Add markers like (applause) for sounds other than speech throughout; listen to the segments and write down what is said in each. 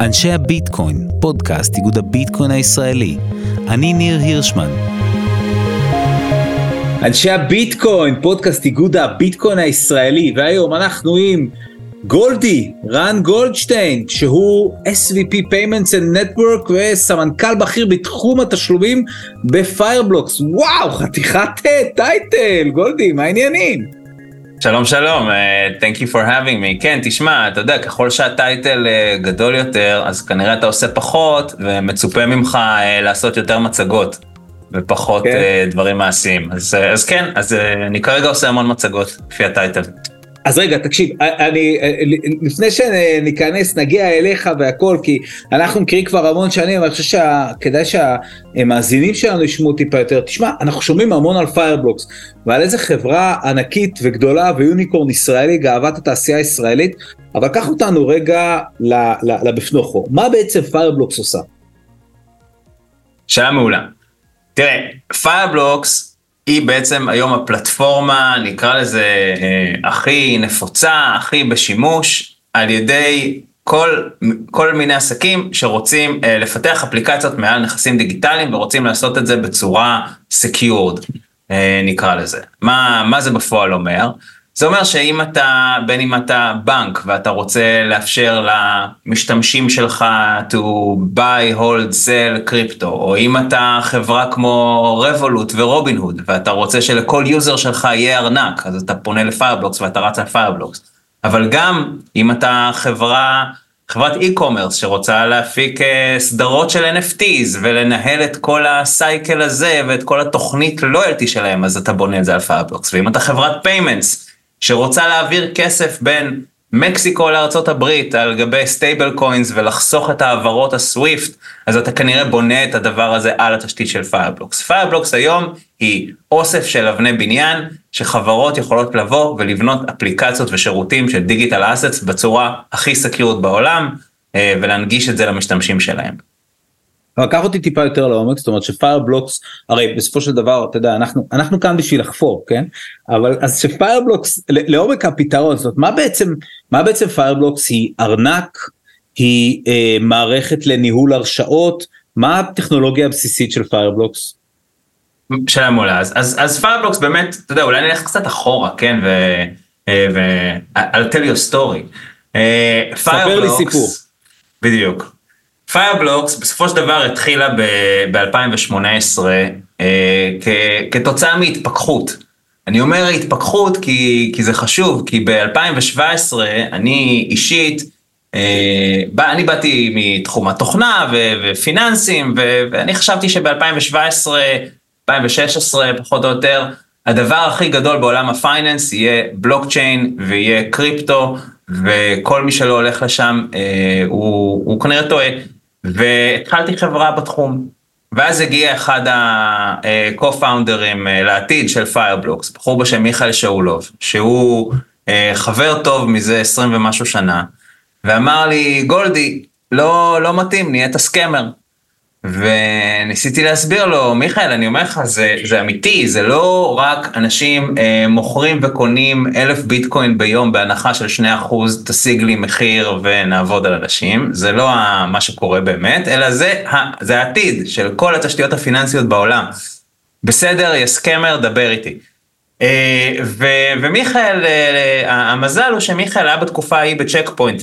אנשי הביטקוין, פודקאסט איגוד הביטקוין הישראלי. אני ניר הירשמן. אנשי הביטקוין, פודקאסט איגוד הביטקוין הישראלי, והיום אנחנו עם גולדי, רן גולדשטיין, שהוא SVP Payments and Network וסמנכ"ל בכיר בתחום התשלומים בפיירבלוקס. וואו, חתיכת title, גולדי, מה העניינים? שלום שלום, uh, thank you for having me. כן, תשמע, אתה יודע, ככל שה title uh, גדול יותר, אז כנראה אתה עושה פחות, ומצופה ממך uh, לעשות יותר מצגות, ופחות כן. uh, דברים מעשיים. אז, uh, אז כן, אז uh, אני כרגע עושה המון מצגות, לפי ה title. אז רגע, תקשיב, אני, לפני שניכנס, נגיע אליך והכל, כי אנחנו מכירים כבר המון שנים, אני חושב שכדאי שהמאזינים שלנו ישמעו טיפה יותר. תשמע, אנחנו שומעים המון על פיירבלוקס, ועל איזה חברה ענקית וגדולה ו unicorn ישראלי, גאוות התעשייה הישראלית, אבל קח אותנו רגע לבפנוכו. מה בעצם פיירבלוקס עושה? שאלה מעולה. תראה, פיירבלוקס היא בעצם היום הפלטפורמה, נקרא לזה, אה, הכי נפוצה, הכי בשימוש, על ידי כל, כל מיני עסקים שרוצים אה, לפתח אפליקציות מעל נכסים דיגיטליים ורוצים לעשות את זה בצורה secured, אה, נקרא לזה. מה, מה זה בפועל אומר? זה אומר שאם אתה, בין אם אתה בנק ואתה רוצה לאפשר למשתמשים שלך to buy, hold, sell קריפטו, או אם אתה חברה כמו רבולוט ורובין הוד, ואתה רוצה שלכל user שלך יהיה ארנק, אז אתה פונה לפיירבלוקס ואתה רץ על פיירבלוקס. אבל גם אם אתה חברה, חברת e-commerce שרוצה להפיק אה, סדרות של NFTs ולנהל את כל הסייקל הזה ואת כל התוכנית loyalty שלהם, אז אתה בונה את זה על פיירבלוקס. ואם אתה חברת payments, שרוצה להעביר כסף בין מקסיקו לארצות הברית על גבי stablecoins ולחסוך את העברות הסוויפט, אז אתה כנראה בונה את הדבר הזה על התשתית של פיירבלוקס. פיירבלוקס היום היא אוסף של אבני בניין, שחברות יכולות לבוא ולבנות אפליקציות ושירותים של digital assets בצורה הכי secured בעולם, אה, ולהנגיש את זה למשתמשים שלהם. אבל קח אותי טיפה יותר לעומק, זאת אומרת שפיירבלוקס, הרי בסופו של דבר, אתה יודע, אנחנו, אנחנו כאן בשביל לחפור, כן? אבל אז שפיירבלוקס, לעומק הפתרון, זאת אומרת, מה בעצם, מה בעצם פיירבלוקס היא ארנק, היא אה, מערכת לניהול הרשאות, מה הטכנולוגיה הבסיסית של פיירבלוקס? שאלה מעולה, אז, אז, אז פיירבלוקס באמת, אתה יודע, אולי נלך קצת אחורה, כן? ו... אה, ו... I'll tell you a story. אה, ספר לי סיפור. בדיוק. פיירבלוקס בסופו של דבר התחילה ב-2018 אה, כתוצאה מהתפכחות. אני אומר התפכחות כי, כי זה חשוב, כי ב-2017 אני אישית, אה, בא, אני באתי מתחום התוכנה ו, ופיננסים, ו, ואני חשבתי שב-2017, 2016 פחות או יותר, הדבר הכי גדול בעולם ה finance יהיה בלוקצ'יין ויהיה קריפטו, וכל מי שלא הולך לשם אה, הוא, הוא כנראה טועה. והתחלתי חברה בתחום. ואז הגיע אחד ה-co-founders אה, לעתיד של פיירבלוקס, בחור בשם מיכאל שאולוב, שהוא אה, חבר טוב מזה 20 ומשהו שנה, ואמר לי, גולדי, לא, לא מתאים, נהיית scammer. וניסיתי להסביר לו, מיכאל, אני אומר לך, זה, זה אמיתי, זה לא רק אנשים אה, מוכרים וקונים אלף ביטקוין ביום בהנחה של 2%, תשיג לי מחיר ונעבוד על אנשים, זה לא מה שקורה באמת, אלא זה, זה העתיד של כל התשתיות הפיננסיות בעולם. בסדר, יש scammer, דבר איתי. אה, ומיכאל, אה, המזל הוא שמיכאל היה בתקופה ההיא בצ'ק פוינט.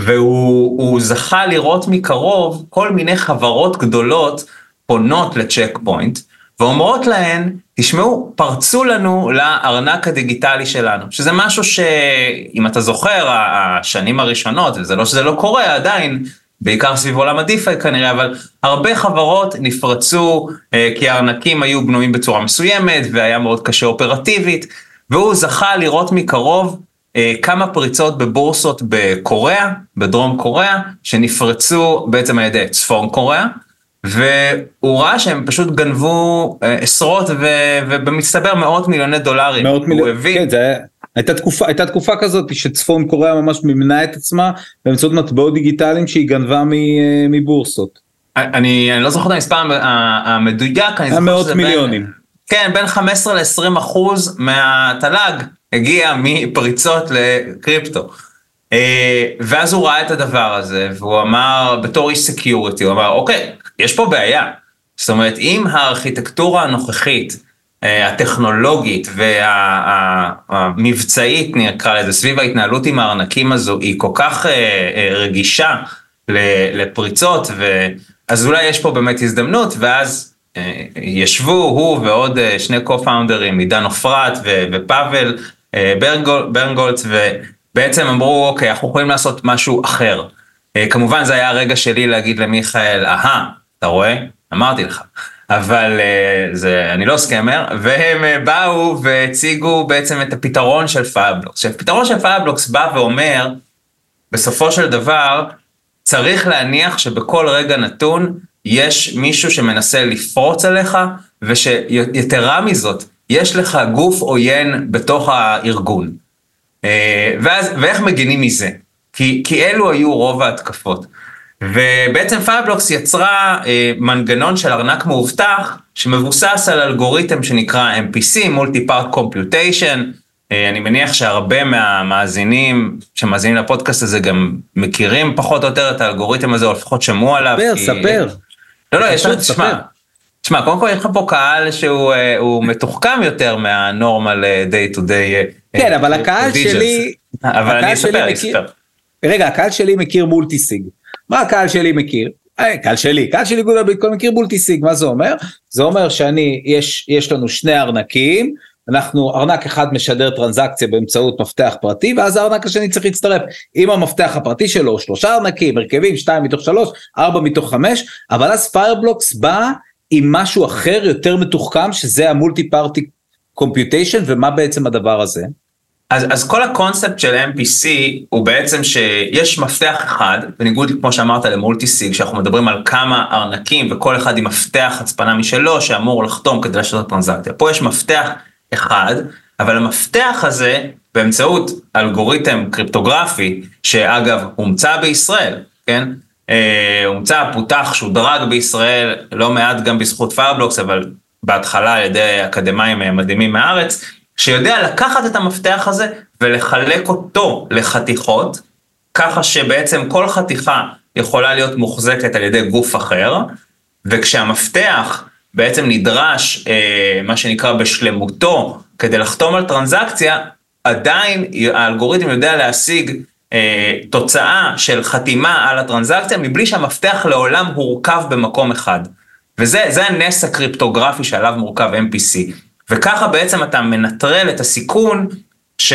והוא זכה לראות מקרוב כל מיני חברות גדולות פונות לצ'ק פוינט, ואומרות להן, תשמעו, פרצו לנו לארנק הדיגיטלי שלנו, שזה משהו שאם אתה זוכר, השנים הראשונות, וזה לא שזה לא קורה עדיין, בעיקר סביב עולם הדיפאי כנראה, אבל הרבה חברות נפרצו אה, כי הארנקים היו בנויים בצורה מסוימת והיה מאוד קשה אופרטיבית, והוא זכה לראות מקרוב כמה פריצות בבורסות בקוריאה, בדרום קוריאה, שנפרצו בעצם על ידי צפון קוריאה, והוא ראה שהם פשוט גנבו אה, עשרות ו, ובמצטבר מאות מיליוני דולרים. מאות מיליוני, כן, זה היה... הייתה תקופה, הייתה תקופה כזאת שצפון קוריאה ממש מימנה את עצמה באמצעות מטבעות דיגיטליים שהיא גנבה אה, מבורסות. אני, אני לא זוכר את המספר המדויק, אני זוכר שזה מיליונים. בין, כן, בין 15 ל-20 אחוז מהתל"ג הגיע מפריצות לקריפטו. אה, ואז הוא ראה את הדבר הזה, והוא אמר, בתור איש security, הוא אמר, אוקיי, יש פה בעיה. זאת אומרת, אם הארכיטקטורה הנוכחית, אה, הטכנולוגית והמבצעית, נקרא לזה, סביב ההתנהלות עם הארנקים הזו, היא כל כך אה, רגישה לפריצות, אז אולי יש פה באמת הזדמנות, ואז ישבו הוא ועוד שני co-founders, עידן עופרת ופאבל ברנגולץ, בעצם אמרו, אוקיי, אנחנו יכולים לעשות משהו אחר. אה, כמובן זה היה הרגע שלי להגיד למיכאל, אהה, אתה רואה? אמרתי לך. אבל אה, זה, אני לא scammer, והם אה, באו והציגו בעצם את הפתרון של פיירבלוקס. שהפתרון של פיירבלוקס בא ואומר, בסופו של דבר, צריך להניח שבכל רגע נתון יש מישהו שמנסה לפרוץ עליך, ושיתרה מזאת, יש לך גוף עוין בתוך הארגון. אה, ואז, ואיך מגינים מזה? כי, כי אלו היו רוב ההתקפות. ובעצם פיירבלוקס יצרה אה, מנגנון של ארנק מאובטח שמבוסס על אלגוריתם שנקרא MPC, Multi-Party Computation. אה, אני מניח שהרבה מהמאזינים שמאזינים לפודקאסט הזה גם מכירים פחות או יותר את האלגוריתם הזה, או לפחות שמעו עליו. ספר, כי... ספר. לא, לא, יש תשמע, תשמע, קודם כל יש לך פה קהל שהוא uh, מתוחכם יותר מהנורמל day to day. כן, אבל הקהל שלי... אבל אני אספר, אני אספר. רגע, הקהל שלי מכיר multisig. מה הקהל שלי מכיר? קהל שלי, קהל שלי גודל ביטקוין מכיר multisig, מה זה אומר? זה אומר שאני, יש, יש לנו שני ארנקים, אנחנו, ארנק אחד משדר טרנזקציה באמצעות מפתח פרטי, ואז הארנק השני צריך להצטרף עם המפתח הפרטי שלו, שלושה ארנקים, הרכבים, שתיים מתוך שלוש, ארבע מתוך חמש, אבל אז פיירבלוקס בא עם משהו אחר יותר מתוחכם, שזה ה multi party computation, ומה בעצם הדבר הזה? אז, אז כל הקונספט של MPC הוא בעצם שיש מפתח אחד, בניגוד כמו שאמרת ל multisig, שאנחנו מדברים על כמה ארנקים וכל אחד עם מפתח הצפנה משלו שאמור לחתום כדי לעשות את הטרנזקציה. פה יש מפתח אחד, אבל המפתח הזה באמצעות אלגוריתם קריפטוגרפי, שאגב הומצא בישראל, כן? אה, הומצא, פותח, שודרג בישראל, לא מעט גם בזכות פיירבלוקס, אבל בהתחלה על ידי אקדמאים מדהימים מהארץ, שיודע לקחת את המפתח הזה ולחלק אותו לחתיכות, ככה שבעצם כל חתיכה יכולה להיות מוחזקת על ידי גוף אחר, וכשהמפתח בעצם נדרש, אה, מה שנקרא בשלמותו, כדי לחתום על טרנזקציה, עדיין האלגוריתם יודע להשיג אה, תוצאה של חתימה על הטרנזקציה מבלי שהמפתח לעולם הורכב במקום אחד. וזה הנס הקריפטוגרפי שעליו מורכב MPC. וככה בעצם אתה מנטרל את הסיכון ש,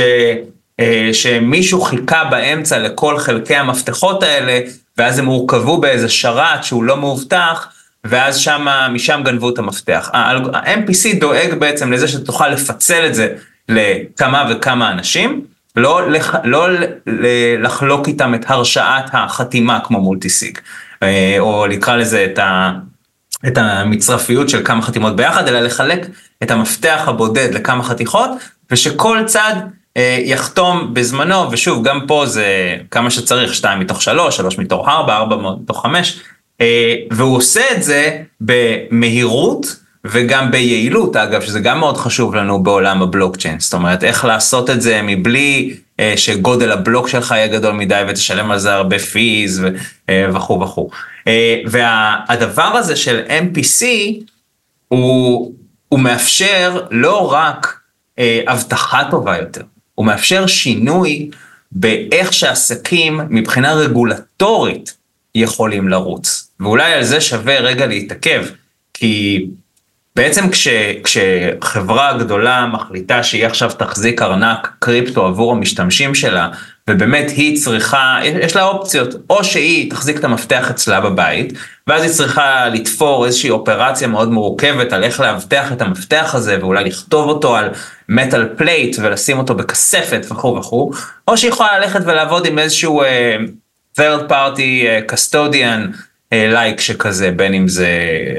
אה, שמישהו חיכה באמצע לכל חלקי המפתחות האלה, ואז הם הורכבו באיזה שרת שהוא לא מאובטח, ואז שמה, משם גנבו את המפתח. ה-MPC דואג בעצם לזה שתוכל לפצל את זה לכמה וכמה אנשים, לא, לח, לא לחלוק איתם את הרשאת החתימה כמו מולטיסיג, אה, או נקרא לזה את ה... את המצרפיות של כמה חתימות ביחד, אלא לחלק את המפתח הבודד לכמה חתיכות, ושכל צד אה, יחתום בזמנו, ושוב, גם פה זה כמה שצריך, 2 מתוך 3, 3 מתוך 4, 4 מתוך 5, אה, והוא עושה את זה במהירות וגם ביעילות, אגב, שזה גם מאוד חשוב לנו בעולם הבלוקצ'יין, זאת אומרת, איך לעשות את זה מבלי אה, שגודל הבלוק שלך יהיה גדול מדי ותשלם על זה הרבה פיז וכו' וכו'. אה, והדבר הזה של MPC הוא, הוא מאפשר לא רק אה, אבטחה טובה יותר, הוא מאפשר שינוי באיך שעסקים מבחינה רגולטורית יכולים לרוץ. ואולי על זה שווה רגע להתעכב, כי בעצם כש, כשחברה גדולה מחליטה שהיא עכשיו תחזיק ארנק קריפטו עבור המשתמשים שלה, ובאמת היא צריכה, יש לה אופציות, או שהיא תחזיק את המפתח אצלה בבית, ואז היא צריכה לתפור איזושהי אופרציה מאוד מורכבת על איך לאבטח את המפתח הזה, ואולי לכתוב אותו על metal plate ולשים אותו בכספת וכו' וכו', או שהיא יכולה ללכת ולעבוד עם איזשהו uh, third party uh, custodian like שכזה, בין אם זה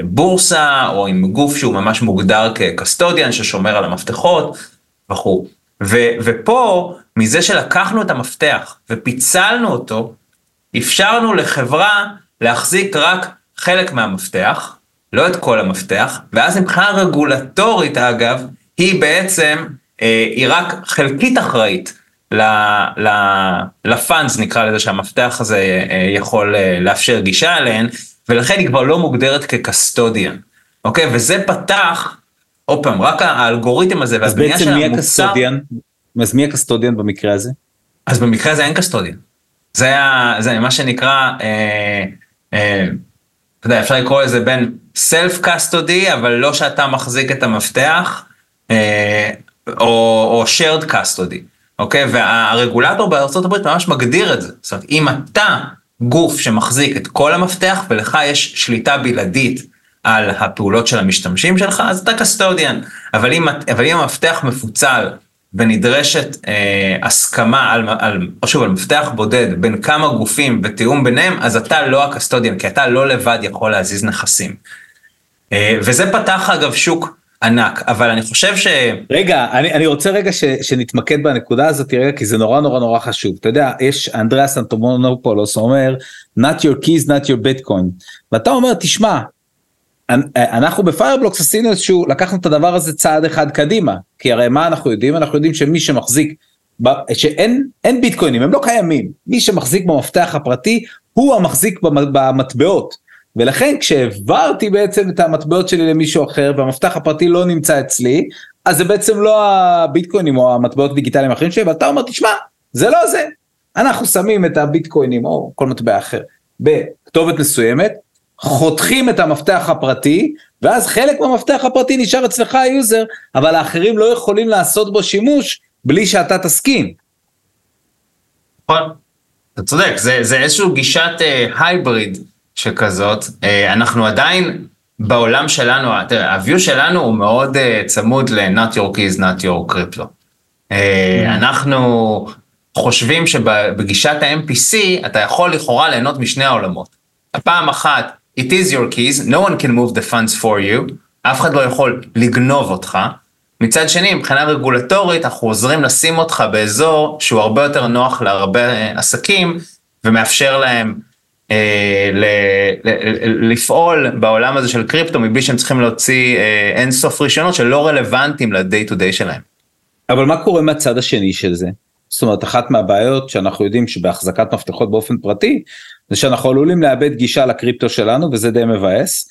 בורסה, או עם גוף שהוא ממש מוגדר כ custodian ששומר על המפתחות וכו'. ופה, מזה שלקחנו את המפתח ופיצלנו אותו, אפשרנו לחברה להחזיק רק חלק מהמפתח, לא את כל המפתח, ואז מבחינה רגולטורית אגב, היא בעצם אה, היא רק חלקית אחראית לפאנס נקרא לזה שהמפתח הזה אה, יכול אה, לאפשר גישה אליהן, ולכן היא כבר לא מוגדרת כקסטודיאן, אוקיי? וזה פתח, עוד פעם, רק האלגוריתם הזה והבנייה של המוצר... אז בעצם מי הקסטודיאן? אז מי הקסטודיאן במקרה הזה? אז במקרה הזה אין custodian. זה, היה, זה מה שנקרא, אה, אה, אתה יודע, אפשר לקרוא לזה בין self custody, אבל לא שאתה מחזיק את המפתח, אה, או, או shared custody, אוקיי? והרגולטור הבריטי ממש מגדיר את זה. זאת אומרת, אם אתה גוף שמחזיק את כל המפתח ולך יש שליטה בלעדית על הפעולות של המשתמשים שלך, אז אתה custodian. אבל אם, אבל אם המפתח מפוצל ונדרשת אה, הסכמה על, על, שוב, על מפתח בודד בין כמה גופים ותיאום ביניהם, אז אתה לא ה custodian, כי אתה לא לבד יכול להזיז נכסים. אה, וזה פתח אגב שוק ענק, אבל אני חושב ש... רגע, אני, אני רוצה רגע ש, שנתמקד בנקודה הזאת רגע, כי זה נורא נורא נורא חשוב. אתה יודע, יש אנדריאס אנטומונופולוס אומר, not your keys, not your bitcoin. ואתה אומר, תשמע, אנחנו בפיירבלוקס עשינו איזשהו, לקחנו את הדבר הזה צעד אחד קדימה, כי הרי מה אנחנו יודעים? אנחנו יודעים שמי שמחזיק, שאין ביטקוינים, הם לא קיימים, מי שמחזיק במפתח הפרטי הוא המחזיק במטבעות, ולכן כשהעברתי בעצם את המטבעות שלי למישהו אחר והמפתח הפרטי לא נמצא אצלי, אז זה בעצם לא הביטקוינים או המטבעות דיגיטליים האחרים שלי, ואתה אומר תשמע, זה לא זה, אנחנו שמים את הביטקוינים או כל מטבע אחר בכתובת מסוימת, חותכים את המפתח הפרטי, ואז חלק מהמפתח הפרטי נשאר אצלך ה user, אבל האחרים לא יכולים לעשות בו שימוש בלי שאתה תסכים. נכון, אתה צודק, זה, זה איזשהו גישת hybrid אה, שכזאת, אה, אנחנו עדיין בעולם שלנו, תראה, ה-view שלנו הוא מאוד אה, צמוד ל-not your keys, not your crypto. Mm-hmm. אנחנו חושבים שבגישת ה-MPC אתה יכול לכאורה ליהנות משני העולמות. הפעם אחת It is your keys, no one can move the funds for you, אף אחד לא יכול לגנוב אותך. מצד שני, מבחינה רגולטורית, אנחנו עוזרים לשים אותך באזור שהוא הרבה יותר נוח להרבה עסקים, ומאפשר להם אה, לפעול בעולם הזה של קריפטו, מבלי שהם צריכים להוציא אה, אינסוף רישיונות שלא רלוונטיים ל-day to day שלהם. אבל מה קורה מהצד השני של זה? זאת אומרת, אחת מהבעיות שאנחנו יודעים שבהחזקת מפתחות באופן פרטי, זה שאנחנו עלולים לאבד גישה לקריפטו שלנו וזה די מבאס.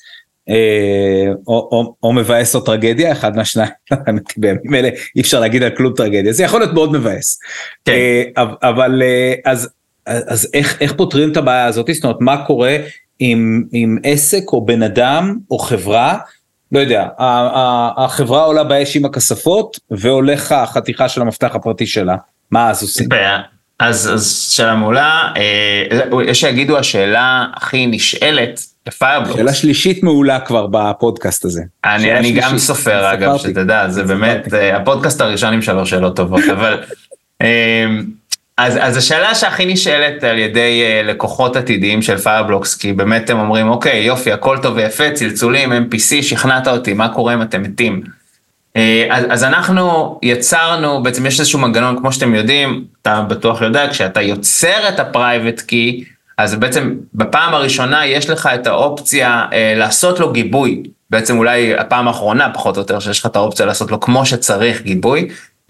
אה, או, או, או מבאס או טרגדיה, אחד מהשניים, (laughs) בימים אלה אי אפשר להגיד על כלום טרגדיה, זה יכול להיות מאוד מבאס. כן. אה, אבל אה, אז, אז איך, איך פותרים את הבעיה הזאת, זאת אומרת מה קורה עם, עם עסק או בן אדם או חברה, לא יודע, החברה עולה באש עם הכספות והולך החתיכה של המפתח הפרטי שלה, מה אז עושים? אז, אז שאלה מעולה, אה, יש שיגידו השאלה הכי נשאלת בפיירבלוקס. שאלה שלישית מעולה כבר בפודקאסט הזה. אני, אני גם סופר אגב, שתדע, זה באמת, אה, הפודקאסט הראשון עם שלוש שאלות טובות, אבל... אז, אז השאלה שהכי נשאלת על ידי אה, לקוחות עתידיים של פיירבלוקס, כי באמת הם אומרים, אוקיי, יופי, הכל טוב ויפה, צלצולים, MPC, שכנעת אותי, מה קורה אם אתם מתים? אה, אז, אז אנחנו יצרנו, בעצם יש איזשהו מנגנון, כמו שאתם יודעים, אתה בטוח יודע, כשאתה יוצר את ה-private key, אז בעצם בפעם הראשונה יש לך את האופציה אה, לעשות לו גיבוי, בעצם אולי הפעם האחרונה פחות או יותר שיש לך את האופציה לעשות לו כמו שצריך גיבוי,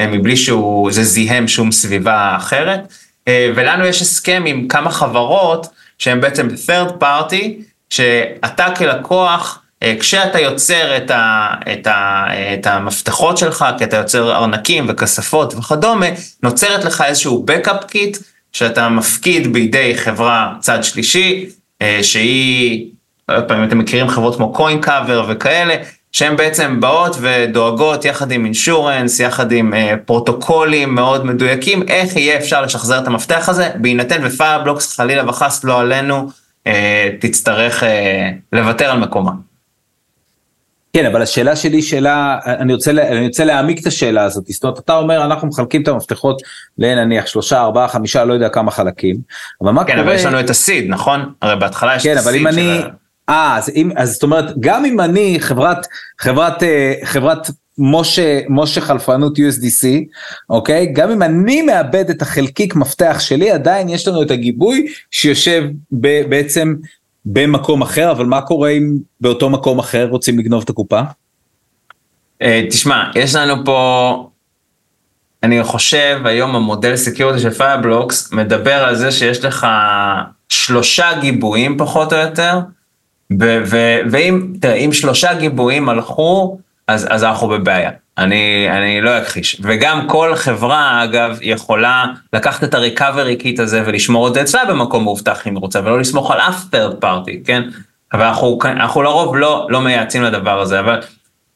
מבלי שהוא, זה זיהם שום סביבה אחרת, אה, ולנו יש הסכם עם כמה חברות שהן בעצם third party, שאתה כלקוח, אה, כשאתה יוצר את, ה, את, ה, את המפתחות שלך, כי אתה יוצר ארנקים וכספות וכדומה, נוצרת לך איזשהו backup kit שאתה מפקיד בידי חברה צד שלישי, אה, שהיא, עוד פעם, אתם מכירים חברות כמו Coincover וכאלה, שהן בעצם באות ודואגות יחד עם insurance, יחד עם אה, פרוטוקולים מאוד מדויקים, איך יהיה אפשר לשחזר את המפתח הזה, בהינתן ופיירבלוקס חלילה וחס לא עלינו, אה, תצטרך אה, לוותר על מקומה. כן, אבל השאלה שלי שאלה, אני רוצה, אני רוצה להעמיק את השאלה הזאת, זאת אומרת, אתה אומר, אנחנו מחלקים את המפתחות לנניח שלושה, ארבעה, חמישה, לא יודע כמה חלקים, אבל מה כן, קורה... כן, אבל יש לנו את הסיד, נכון? הרי בהתחלה יש כן, את הסיד של... כן, אבל אם אני... אה, אז, אז זאת אומרת, גם אם אני חברת, חברת, אה, חברת משה, משה חלפנות USDC, אוקיי? גם אם אני מאבד את החלקיק מפתח שלי, עדיין יש לנו את הגיבוי שיושב ב, בעצם במקום אחר, אבל מה קורה אם באותו מקום אחר רוצים לגנוב את הקופה? Uh, תשמע, יש לנו פה אני חושב היום המודל security של פיירבלוקס מדבר על זה שיש לך שלושה גיבויים פחות או יותר, ואם, תראה, אם שלושה גיבויים הלכו, אז, אז אנחנו בבעיה. אני, אני לא אכחיש. וגם כל חברה, אגב, יכולה לקחת את ה recovery kit הזה ולשמור את זה אצלה במקום מאובטח אם היא רוצה, ולא לסמוך על אף third party, כן? אבל אנחנו, אנחנו לרוב לא, לא מייעצים לדבר הזה, אבל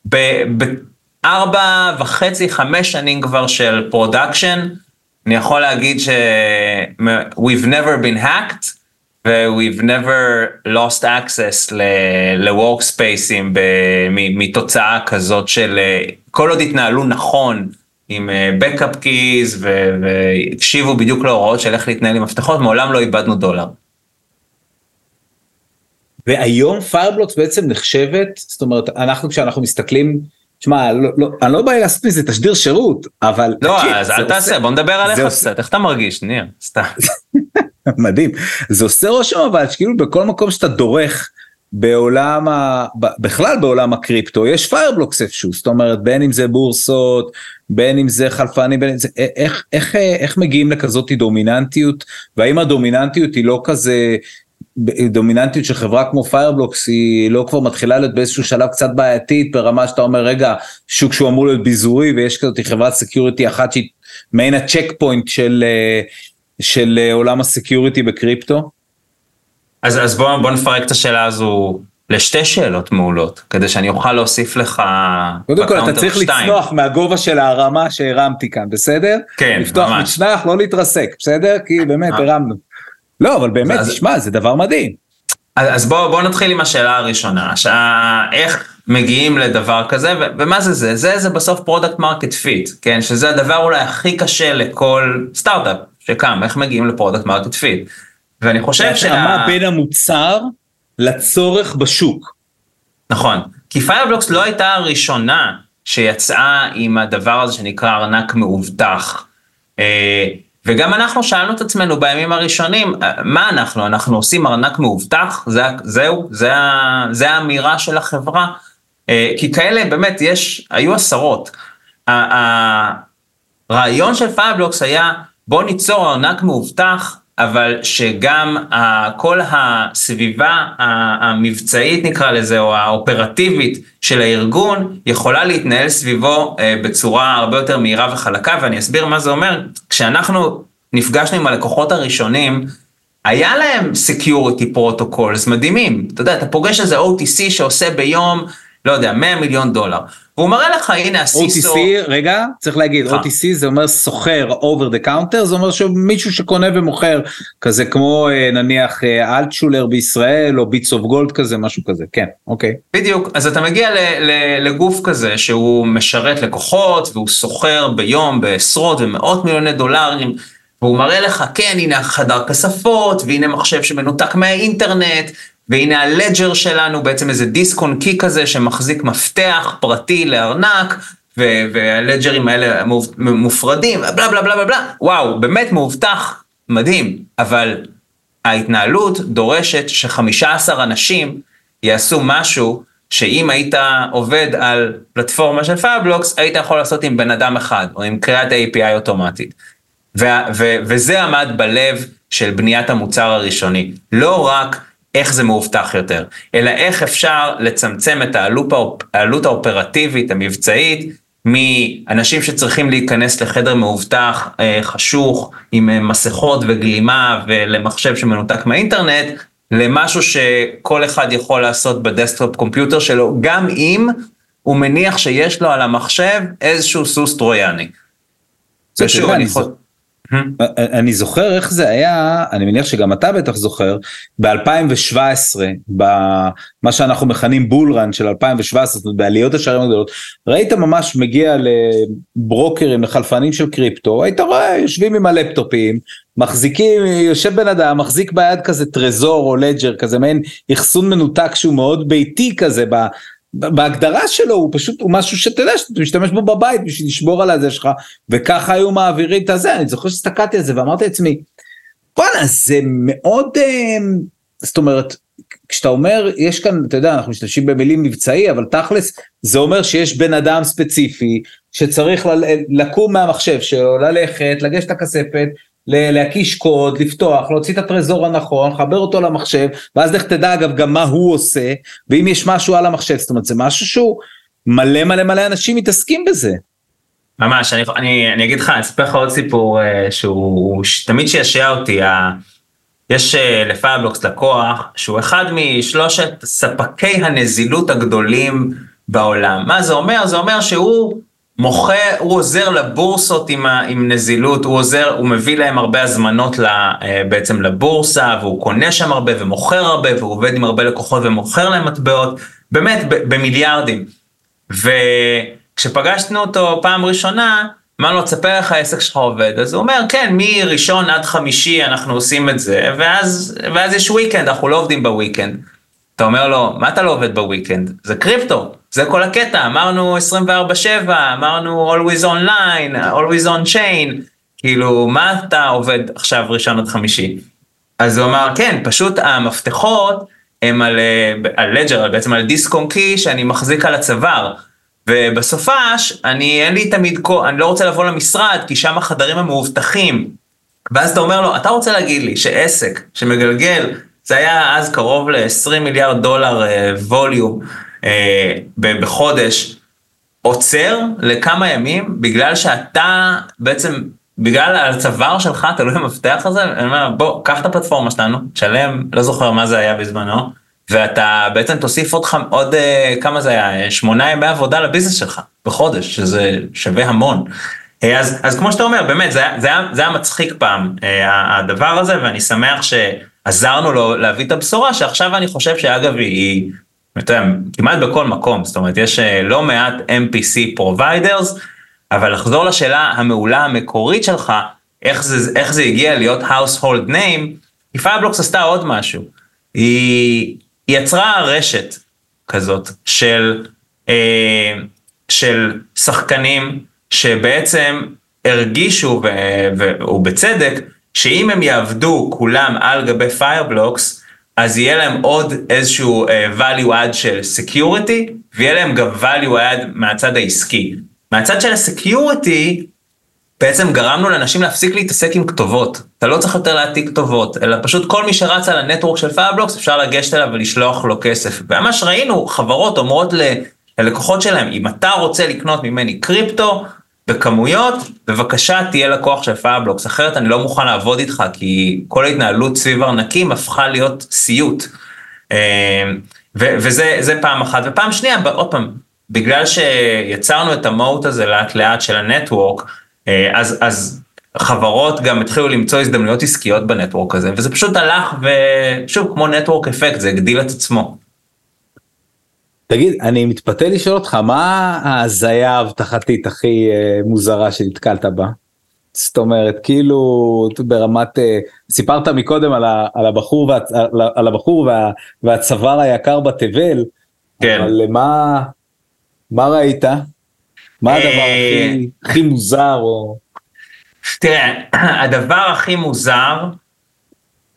בארבע וחצי, חמש שנים כבר של production, אני יכול להגיד ש- we've never been hacked, ו-we've never lost access ל- workspace ים מתוצאה כזאת של כל עוד התנהלו נכון עם backup keys והקשיבו בדיוק להוראות של איך להתנהל עם מפתחות, מעולם לא איבדנו דולר. והיום פיירבלוקס בעצם נחשבת, זאת אומרת, אנחנו כשאנחנו מסתכלים, תשמע, לא, לא, אני לא בא לעשות מזה תשדיר שירות, אבל... לא, תקשיב, אז אל תעשה, בוא נדבר עליך קצת, איך אתה מרגיש, ניר? סתם. (laughs) (laughs) מדהים, זה עושה רושם אבל שכאילו בכל מקום שאתה דורך בעולם, ה... בכלל בעולם הקריפטו, יש פיירבלוקס איפשהו, זאת אומרת בין אם זה בורסות, בין אם זה חלפנים, בין אם זה, איך, איך, איך מגיעים לכזאת דומיננטיות, והאם הדומיננטיות היא לא כזה דומיננטיות של חברה כמו פיירבלוקס היא לא כבר מתחילה להיות באיזשהו שלב קצת בעייתית ברמה שאתה אומר רגע שוק שהוא אמור להיות ביזורי ויש כזאת חברת security אחת שהיא מעין הצ'ק פוינט של, של עולם ה security בקריפטו? אז, אז בוא, בוא נפרק את השאלה הזו לשתי שאלות מעולות כדי שאני אוכל להוסיף לך קודם כל אתה צריך שתיים. לצנוח מהגובה של הרמה שהרמתי כאן בסדר? כן לפתוח ממש. לפתוח מצנח לא להתרסק בסדר? כי באמת הרמנו. לא, אבל באמת, אז, תשמע, זה דבר מדהים. אז, אז בואו בוא נתחיל עם השאלה הראשונה, ש, אה, איך מגיעים לדבר כזה, ו, ומה זה זה? זה זה בסוף product market fit, כן? שזה הדבר אולי הכי קשה לכל סטארט-אפ שקם, איך מגיעים ל product market fit. ואני חושב שה... התאמה בין המוצר לצורך בשוק. נכון, כי פיירבלוקס לא הייתה הראשונה שיצאה עם הדבר הזה שנקרא ארנק מאובטח. אה, וגם אנחנו שאלנו את עצמנו בימים הראשונים, מה אנחנו, אנחנו עושים ארנק מאובטח? זה, זהו, זה, זה האמירה של החברה? אה, כי כאלה באמת יש, היו עשרות. הרעיון של פיירבלוקס היה בוא ניצור ארנק מאובטח, אבל שגם כל הסביבה המבצעית נקרא לזה, או האופרטיבית של הארגון, יכולה להתנהל סביבו אה, בצורה הרבה יותר מהירה וחלקה, ואני אסביר מה זה אומר. כשאנחנו נפגשנו עם הלקוחות הראשונים, היה להם security protocols מדהימים. אתה יודע, אתה פוגש איזה OTC שעושה ביום, לא יודע, 100 מיליון דולר. והוא מראה לך, הנה הסיסו... OTC, רגע, צריך להגיד, חה. OTC זה אומר סוחר over the counter, זה אומר שמישהו שקונה ומוכר, כזה כמו אה, נניח אה, אלטשולר בישראל, או ביטס אוף גולד כזה, משהו כזה, כן, אוקיי. בדיוק, אז אתה מגיע לגוף כזה שהוא משרת לקוחות, והוא סוחר ביום בעשרות ומאות מיליוני דולרים. והוא מראה לך, כן, הנה חדר כספות, והנה מחשב שמנותק מהאינטרנט, והנה ה Ledger שלנו, בעצם איזה דיסק און קי כזה שמחזיק מפתח פרטי לארנק, וה Ledger ים האלה מופרדים, בלה בלה בלה בלה, וואו, באמת מאובטח, מדהים, אבל ההתנהלות דורשת שחמישה עשר אנשים יעשו משהו שאם היית עובד על פלטפורמה של פיירבלוקס, היית יכול לעשות עם בן אדם אחד, או עם קריאת API אוטומטית. ו- ו- וזה עמד בלב של בניית המוצר הראשוני. לא רק איך זה מאובטח יותר, אלא איך אפשר לצמצם את העלות, העלות האופרטיבית, המבצעית, מאנשים שצריכים להיכנס לחדר מאובטח, אה, חשוך, עם אה, מסכות וגלימה ולמחשב שמנותק מהאינטרנט, למשהו שכל אחד יכול לעשות ב desktop computer שלו, גם אם הוא מניח שיש לו על המחשב איזשהו סוס טרויאני. ושוב, אני יכול... אני זוכר איך זה היה, אני מניח שגם אתה בטח זוכר, ב-2017, במה שאנחנו מכנים בולרן של 2017, זאת אומרת בעליות השערים הגדולות, ראית ממש מגיע לברוקרים, לחלפנים של קריפטו, היית רואה, יושבים עם הלפטופים, מחזיקים, יושב בן אדם, מחזיק ביד כזה טרזור או לג'ר, כזה מעין אחסון מנותק שהוא מאוד ביתי כזה, בהגדרה שלו הוא פשוט הוא משהו שאתה יודע שאתה משתמש בו בבית בשביל לשמור על הזה שלך וככה היו מעבירים את הזה. אני זוכר שהסתכלתי על זה ואמרתי לעצמי וואלה זה מאוד אה, זאת אומרת כשאתה אומר יש כאן אתה יודע אנחנו משתמשים במילים מבצעי אבל תכלס זה אומר שיש בן אדם ספציפי שצריך לקום מהמחשב שלו, ללכת, לגשת לכספת, להקיש קוד, לפתוח, להוציא את הטרזור הנכון, לחבר אותו למחשב, ואז לך תדע אגב גם מה הוא עושה, ואם יש משהו על המחשב, זאת אומרת זה משהו שהוא מלא מלא מלא אנשים מתעסקים בזה. ממש, אני, אני, אני אגיד לך, אני אספר לך עוד סיפור uh, שהוא תמיד שישע אותי, uh, יש uh, לפייבלוקס לקוח שהוא אחד משלושת ספקי הנזילות הגדולים בעולם. מה זה אומר? זה אומר שהוא מוכר, הוא עוזר לבורסות עם, ה, עם נזילות, הוא עוזר, הוא מביא להם הרבה הזמנות ל, אה, בעצם לבורסה, והוא קונה שם הרבה ומוכר הרבה, והוא עובד עם הרבה לקוחות ומוכר להם מטבעות, באמת במיליארדים. וכשפגשנו אותו פעם ראשונה, אמרנו לו, תספר איך העסק שלך עובד, אז הוא אומר, כן, מראשון עד חמישי אנחנו עושים את זה, ואז, ואז יש וויקנד, אנחנו לא עובדים בוויקנד. אתה אומר לו, מה אתה לא עובד בוויקנד? זה קריפטו, זה כל הקטע, אמרנו 24/7, אמרנו always online, always on chain, כאילו, מה אתה עובד עכשיו ראשון עד חמישי? אז הוא אמר, כן, פשוט המפתחות הם על, אה, לג'ר, בעצם על דיסק און קי שאני מחזיק על הצוואר. ובסופש, אני אין לי תמיד, אני לא רוצה לבוא למשרד, כי שם החדרים המאובטחים. ואז אתה אומר לו, אתה רוצה להגיד לי שעסק שמגלגל זה היה אז קרוב ל-20 מיליארד דולר ווליום uh, uh, בחודש, עוצר לכמה ימים בגלל שאתה בעצם, בגלל הצוואר שלך תלוי במפתח הזה, אני אומר בוא, קח את הפלטפורמה שלנו, תשלם, לא זוכר מה זה היה בזמנו, ואתה בעצם תוסיף עוד, עוד uh, כמה זה היה, שמונה ימי עבודה לביזנס שלך בחודש, שזה שווה המון. אה, אז, אז כמו שאתה אומר, באמת, זה, זה, זה היה מצחיק פעם, הדבר הזה, ואני שמח ש... עזרנו לו להביא את הבשורה שעכשיו אני חושב שאגב היא, אתה כמעט בכל מקום, זאת אומרת יש אה, לא מעט MPC providers, אבל לחזור לשאלה המעולה המקורית שלך, איך זה, איך זה הגיע להיות household name, כי פיירבלוקס עשתה עוד משהו, היא, היא יצרה רשת כזאת של, אה, של שחקנים שבעצם הרגישו, ובצדק, שאם הם יעבדו כולם על גבי פיירבלוקס, אז יהיה להם עוד איזשהו אה, value add של security, ויהיה להם גם value add מהצד העסקי. מהצד של ה security, בעצם גרמנו לאנשים להפסיק להתעסק עם כתובות. אתה לא צריך יותר להעתיק כתובות, אלא פשוט כל מי שרץ על ה network של פיירבלוקס, אפשר לגשת אליו ולשלוח לו כסף. וממש ראינו חברות אומרות ללקוחות שלהם, אם אתה רוצה לקנות ממני קריפטו, בכמויות, בבקשה תהיה לקוח של פיירבלוקס, אחרת אני לא מוכן לעבוד איתך, כי כל ההתנהלות סביב ארנקים הפכה להיות סיוט. אה, וזה פעם אחת. ופעם שנייה, עוד פעם, בגלל שיצרנו את המהות הזה לאט לאט של הנטוורק, אה, אז, אז חברות גם התחילו למצוא הזדמנויות עסקיות בנטוורק הזה, וזה פשוט הלך ושוב, כמו נטוורק אפקט, זה הגדיל את עצמו. תגיד, אני מתפתה לשאול אותך, מה ההזיה האבטחתית הכי אה, מוזרה שנתקלת בה? זאת אומרת, כאילו, ברמת, אה, סיפרת מקודם על, ה, על הבחור, וה, על, הבחור וה, והצוואר היקר בתבל, כן. אבל מה, מה ראית? מה הדבר הכי, אה, הכי מוזר? או... תראה, (clears throat) הדבר הכי מוזר,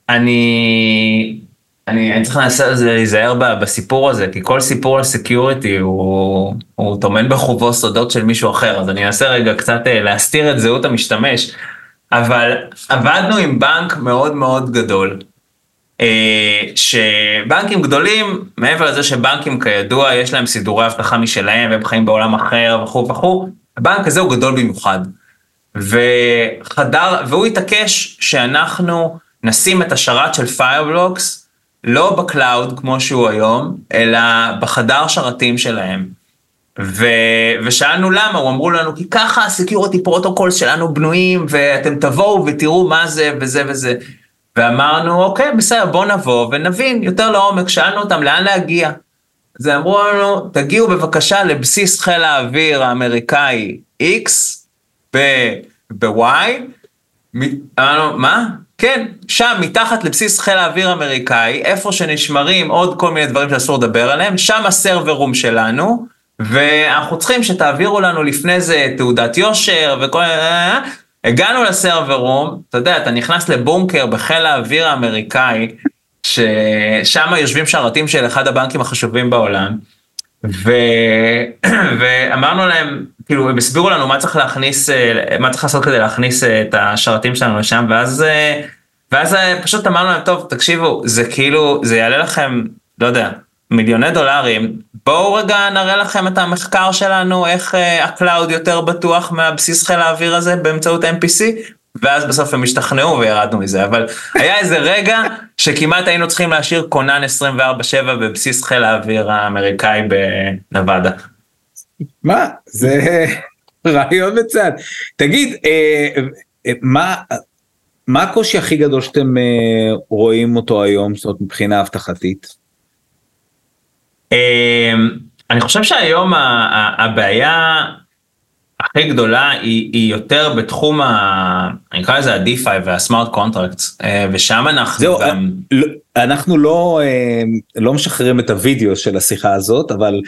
אני אני, אני צריך לנסות להיזהר בסיפור הזה, כי כל סיפור על security הוא, טומן בחובו סודות של מישהו אחר, אז אני אנסה רגע קצת אה, להסתיר את זהות המשתמש, אבל עבדנו עם בנק מאוד מאוד גדול, אה, שבנקים גדולים, מעבר לזה שבנקים כידוע יש להם סידורי אבטחה משלהם והם חיים בעולם אחר וכו' וכו', הבנק הזה הוא גדול במיוחד. וחדר, והוא התעקש שאנחנו נשים את השרת של פיירבלוקס לא ב cloud כמו שהוא היום, אלא בחדר שרתים שלהם. ו... ושאלנו למה, הוא אמרו לנו, כי ככה ה security protocol שלנו בנויים, ואתם תבואו ותראו מה זה וזה וזה. ואמרנו, אוקיי, בסדר, בוא נבוא ונבין יותר לעומק, שאלנו אותם לאן להגיע. אז אמרו לנו, תגיעו בבקשה לבסיס חיל האוויר האמריקאי X ב-Y. אמרנו, מה? כן, שם מתחת לבסיס חיל האוויר האמריקאי, איפה שנשמרים עוד כל מיני דברים שאסור לדבר עליהם, שם ה server room שלנו, ואנחנו צריכים שתעבירו לנו לפני זה תעודת יושר וכל... הגענו לסרבר רום, אתה יודע, אתה נכנס לבונקר בחיל האוויר האמריקאי, ששם יושבים שרתים של אחד הבנקים החשובים בעולם, ו... (clears throat) ואמרנו להם, כאילו הם הסבירו לנו מה צריך להכניס, מה צריך לעשות כדי להכניס את השרתים שלנו לשם, ואז, ואז פשוט אמרנו להם, טוב, תקשיבו, זה כאילו, זה יעלה לכם, לא יודע, מיליוני דולרים, בואו רגע נראה לכם את המחקר שלנו, איך ה cloud יותר בטוח מהבסיס חיל האוויר הזה באמצעות MPC, ואז בסוף הם השתכנעו וירדנו מזה, אבל היה איזה רגע שכמעט היינו צריכים להשאיר כונן 24/7 בבסיס חיל האוויר האמריקאי בנבדה. מה, זה (laughs) רעיון מצד. תגיד, אה, אה, מה, מה הקושי הכי גדול שאתם אה, רואים אותו היום, זאת אומרת מבחינה אבטחתית? אני חושב שהיום הבעיה הכי גדולה היא, היא יותר בתחום ה... אני אקרא לזה ה-DeFi וה-Smart Contracts, ושם אנחנו זהו, גם... אנחנו לא, לא משחררים את הוידאו של השיחה הזאת, אבל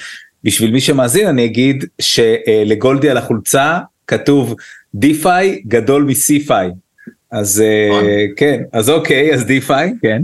בשביל מי שמאזין אני אגיד שלגולדי על החולצה כתוב DeFi גדול מ-CFI. אז נכון. כן, אז אוקיי, אז DeFi, כן.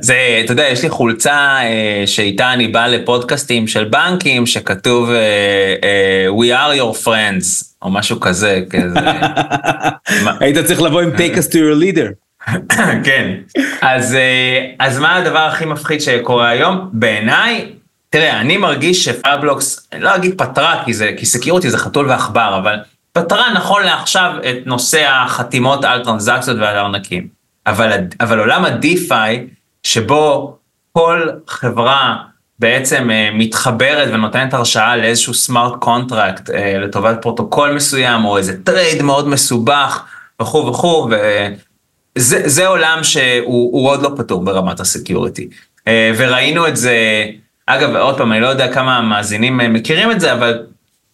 זה, אתה יודע, יש לי חולצה אה, שאיתה אני בא לפודקאסטים של בנקים, שכתוב אה, אה, We are your friends, או משהו כזה, כזה. (laughs) היית צריך לבוא עם take us to your leader. (laughs) כן, אז, אה, אז מה הדבר הכי מפחיד שקורה היום? בעיניי, תראה, אני מרגיש שפאבלוקס, אני לא אגיד פתרה, כי, זה, כי סקיורטי זה חתול ועכבר, אבל פתרה נכון לעכשיו את נושא החתימות על טרנזקציות ועל ארנקים. אבל, אבל עולם ה-DeFi, שבו כל חברה בעצם אה, מתחברת ונותנת הרשאה לאיזשהו smart contract אה, לטובת פרוטוקול מסוים, או איזה trade מאוד מסובך וכו' וכו', וזה עולם שהוא עוד לא פתור ברמת ה security. אה, וראינו את זה, אגב, עוד פעם, אני לא יודע כמה המאזינים אה, מכירים את זה, אבל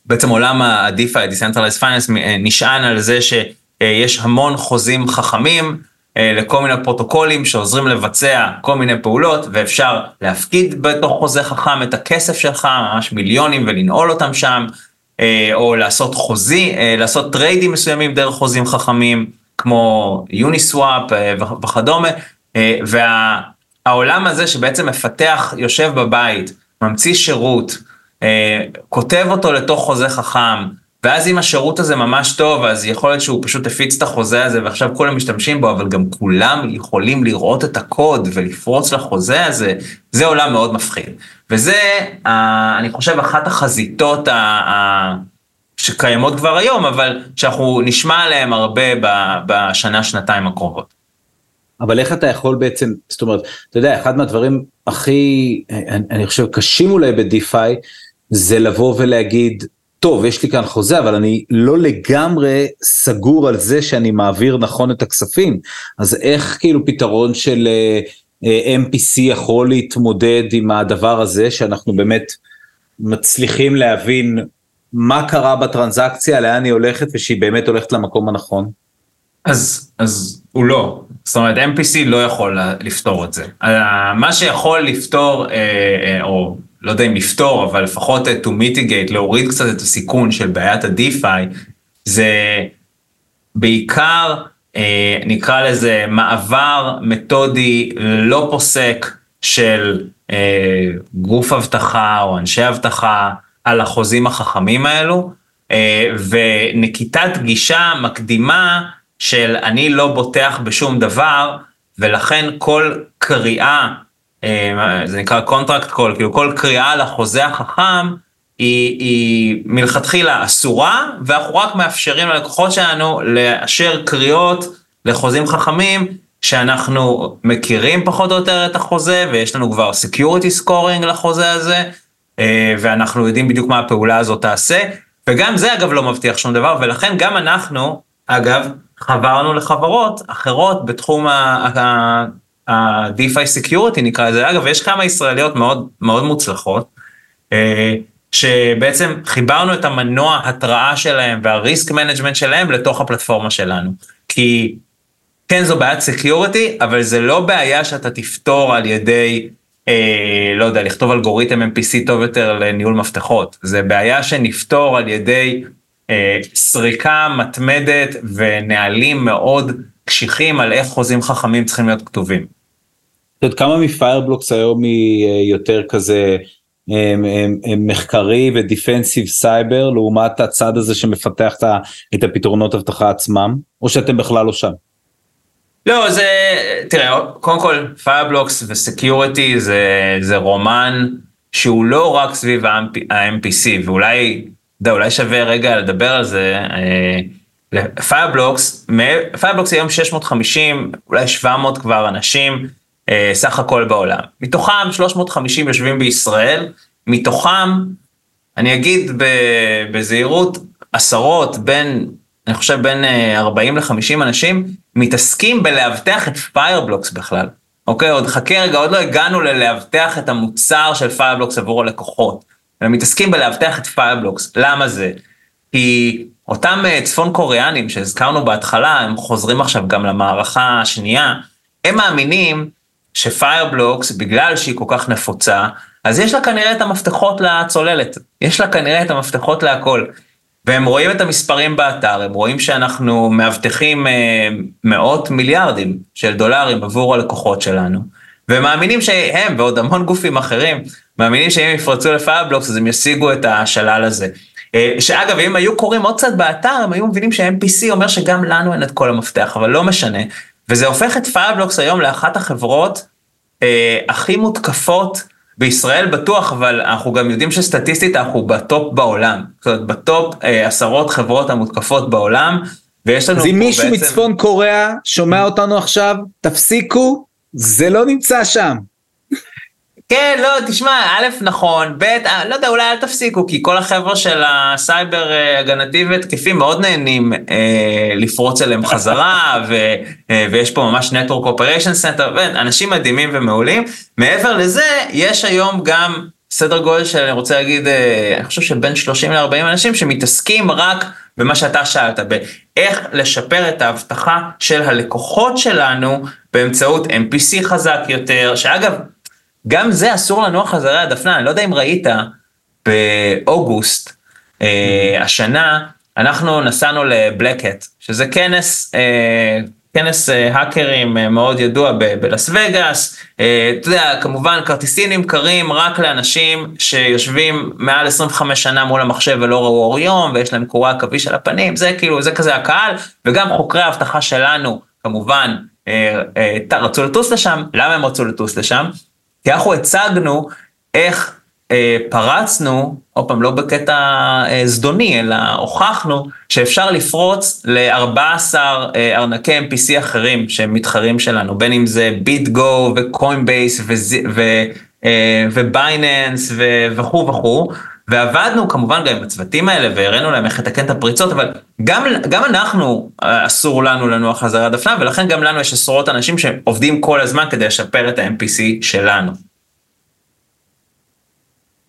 בעצם עולם ה-DeFi, Decentralized Finance, אה, נשען על זה שיש המון חוזים חכמים, אה, לכל מיני פרוטוקולים שעוזרים לבצע כל מיני פעולות ואפשר להפקיד בתוך חוזה חכם את הכסף שלך, ממש מיליונים ולנעול אותם שם, אה, או לעשות חוזי, אה, לעשות טריידים מסוימים דרך חוזים חכמים, כמו יוניסוואפ וכדומה, והעולם הזה שבעצם מפתח, יושב בבית, ממציא שירות, כותב אותו לתוך חוזה חכם, ואז אם השירות הזה ממש טוב, אז יכול להיות שהוא פשוט הפיץ את החוזה הזה ועכשיו כולם משתמשים בו, אבל גם כולם יכולים לראות את הקוד ולפרוץ לחוזה הזה, זה עולם מאוד מפחיד. וזה, אני חושב, אחת החזיתות שקיימות כבר היום, אבל שאנחנו נשמע עליהן הרבה בשנה, שנתיים הקרובות. אבל איך אתה יכול בעצם, זאת אומרת, אתה יודע, אחד מהדברים הכי, אני, חושב, קשים אולי בדיפיי, זה לבוא ולהגיד, טוב, יש לי כאן חוזה, אבל אני לא לגמרי סגור על זה שאני מעביר נכון את הכספים. אז איך כאילו פתרון של uh, MPC יכול להתמודד עם הדבר הזה, שאנחנו באמת מצליחים להבין מה קרה בטרנזקציה, לאן היא הולכת ושהיא באמת הולכת למקום הנכון? אז, אז הוא לא, זאת אומרת MPC לא יכול לפתור את זה. מה שיכול לפתור, אה, אה, או לא יודע אם לפתור, אבל לפחות to mitigate, להוריד קצת את הסיכון של בעיית ה-DeFi, זה בעיקר, אה, נקרא לזה, מעבר מתודי לא פוסק של אה, גוף אבטחה או אנשי אבטחה על החוזים החכמים האלו, אה, ונקיטת גישה מקדימה של אני לא בוטח בשום דבר, ולכן כל קריאה אה, זה נקרא contract call, כאילו כל קריאה לחוזה החכם היא, היא מלכתחילה אסורה, ואנחנו רק מאפשרים ללקוחות שלנו לאשר קריאות לחוזים חכמים, שאנחנו מכירים פחות או יותר את החוזה, ויש לנו כבר security scoring לחוזה הזה, אה, ואנחנו יודעים בדיוק מה הפעולה הזאת תעשה, וגם זה אגב לא מבטיח שום דבר, ולכן גם אנחנו, אגב, חברנו לחברות אחרות בתחום ה-DeFi Security נקרא לזה, אגב יש כמה ישראליות מאוד מאוד מוצלחות, אה, שבעצם חיברנו את המנוע התראה שלהם וה risk management שלהם לתוך הפלטפורמה שלנו. כי כן זו בעיית security, אבל זה לא בעיה שאתה תפתור על ידי, אה, לא יודע, לכתוב אלגוריתם MPC טוב יותר לניהול מפתחות. זה בעיה שנפתור על ידי אה, סריקה מתמדת ונהלים מאוד קשיחים על איך חוזים חכמים צריכים להיות כתובים. יודעת כמה מפיירבלוקס היום היא אה, יותר כזה מחקרי ו defensive cyber לעומת הצד הזה שמפתח את הפתרונות אבטחה עצמם, או שאתם בכלל לא שם? לא, זה, תראה, קודם כל, Fireblocks ו security זה, זה רומן שהוא לא רק סביב ה-MPC, ואולי, אתה יודע, אולי שווה רגע לדבר על זה. Fireblocks, Fireblocks היום 650, אולי 700 כבר אנשים, אה, סך הכל בעולם. מתוכם 350 יושבים בישראל, מתוכם, אני אגיד בזהירות, עשרות, בין, אני חושב בין 40 אה, ל-50 אנשים, מתעסקים בלאבטח את Fireblocks בכלל. אוקיי, עוד חכה רגע, עוד לא הגענו ללאבטח את המוצר של Fireblocks עבור הלקוחות. הם מתעסקים בלאבטח את Fireblocks. למה זה? כי אותם אה, צפון קוריאנים שהזכרנו בהתחלה, הם חוזרים עכשיו גם למערכה השנייה, הם מאמינים ש Fireblocks, בגלל שהיא כל כך נפוצה, אז יש לה כנראה את המפתחות לצוללת, יש לה כנראה את המפתחות להכל. והם רואים את המספרים באתר, הם רואים שאנחנו מאבטחים אה, מאות מיליארדים של דולרים עבור הלקוחות שלנו, ומאמינים שהם ועוד המון גופים אחרים, מאמינים שאם יפרצו ל Fireblocks אז הם ישיגו את השלל הזה. אה, שאגב, אם היו קוראים עוד קצת באתר, הם היו מבינים שה-MPC אומר שגם לנו אין את כל המפתח, אבל לא משנה. וזה הופך את Fireblocks היום לאחת החברות אה, הכי מותקפות בישראל בטוח, אבל אנחנו גם יודעים שסטטיסטית אנחנו ב top בעולם. זאת אומרת, ב top אה, עשרות חברות המותקפות בעולם, ויש לנו אז אם מישהו בעצם... מצפון קוריאה שומע אותנו עכשיו, תפסיקו, זה לא נמצא שם. כן, לא, תשמע, א', נכון, ב', אה, לא יודע, אולי אל תפסיקו, כי כל החבר'ה של הסייבר אה, הגנתי והתקפי מאוד נהנים אה, לפרוץ אליהם חזרה, ו, אה, ויש פה ממש Network Operation Center, ואנשים מדהימים ומעולים. מעבר לזה, יש היום גם סדר גודל של, אני רוצה להגיד, אה, אני חושב שבין 30 ל-40 אנשים שמתעסקים רק במה שאתה שאלת, באיך לשפר את האבטחה של הלקוחות שלנו באמצעות MPC חזק יותר, שאגב, גם זה אסור לנוח חזרה הדפנה, אני לא יודע אם ראית, באוגוסט אה, השנה, אנחנו נסענו לבלקט, שזה כנס, אה, כנס אה, האקרים אה, מאוד ידוע בלאס וגאס, אה, אתה יודע, כמובן כרטיסים נמכרים רק לאנשים שיושבים מעל 25 שנה מול המחשב ולא ראו אור יום, ויש להם קורת עכביש על הפנים, זה כאילו, זה כזה הקהל, וגם חוקרי האבטחה שלנו, כמובן, אה, אה, רצו לטוס לשם, למה הם רצו לטוס לשם? כי אנחנו הצגנו איך אה, פרצנו, עוד פעם, לא בקטע אה, זדוני, אלא הוכחנו שאפשר לפרוץ ל-14 אה, ארנקי MPC אחרים שהם מתחרים שלנו, בין אם זה ביטגו וקוינבייס ובייננס וכו' וכו'. ועבדנו כמובן גם עם הצוותים האלה והראינו להם איך לתקן את הפריצות, אבל גם, גם אנחנו אה, אסור לנו לנוח חזרה דפנה, ולכן גם לנו יש עשרות אנשים שעובדים כל הזמן כדי לשפר את ה-MPC שלנו.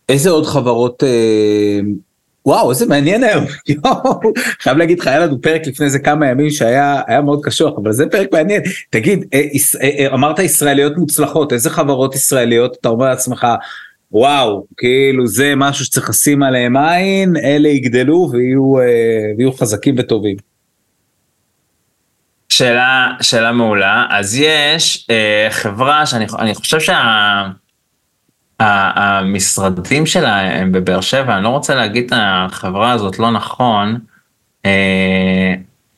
איזה עוד חברות, אה, וואו, איזה מעניין היום, (laughs) חייב להגיד לך, היה לנו פרק לפני זה כמה ימים שהיה מאוד קשוח, אבל זה פרק מעניין. תגיד, אה, אמרת ישראליות מוצלחות, איזה חברות ישראליות אתה אומר לעצמך, וואו, כאילו זה משהו שצריך לשים עליהם עין, אלה יגדלו ויהיו, אה, ויהיו חזקים וטובים. שאלה, שאלה מעולה. אז יש אה, חברה שאני חושב שהמשרדים שה, שלה הם בבאר שבע, אני לא רוצה להגיד את החברה הזאת לא נכון. אה,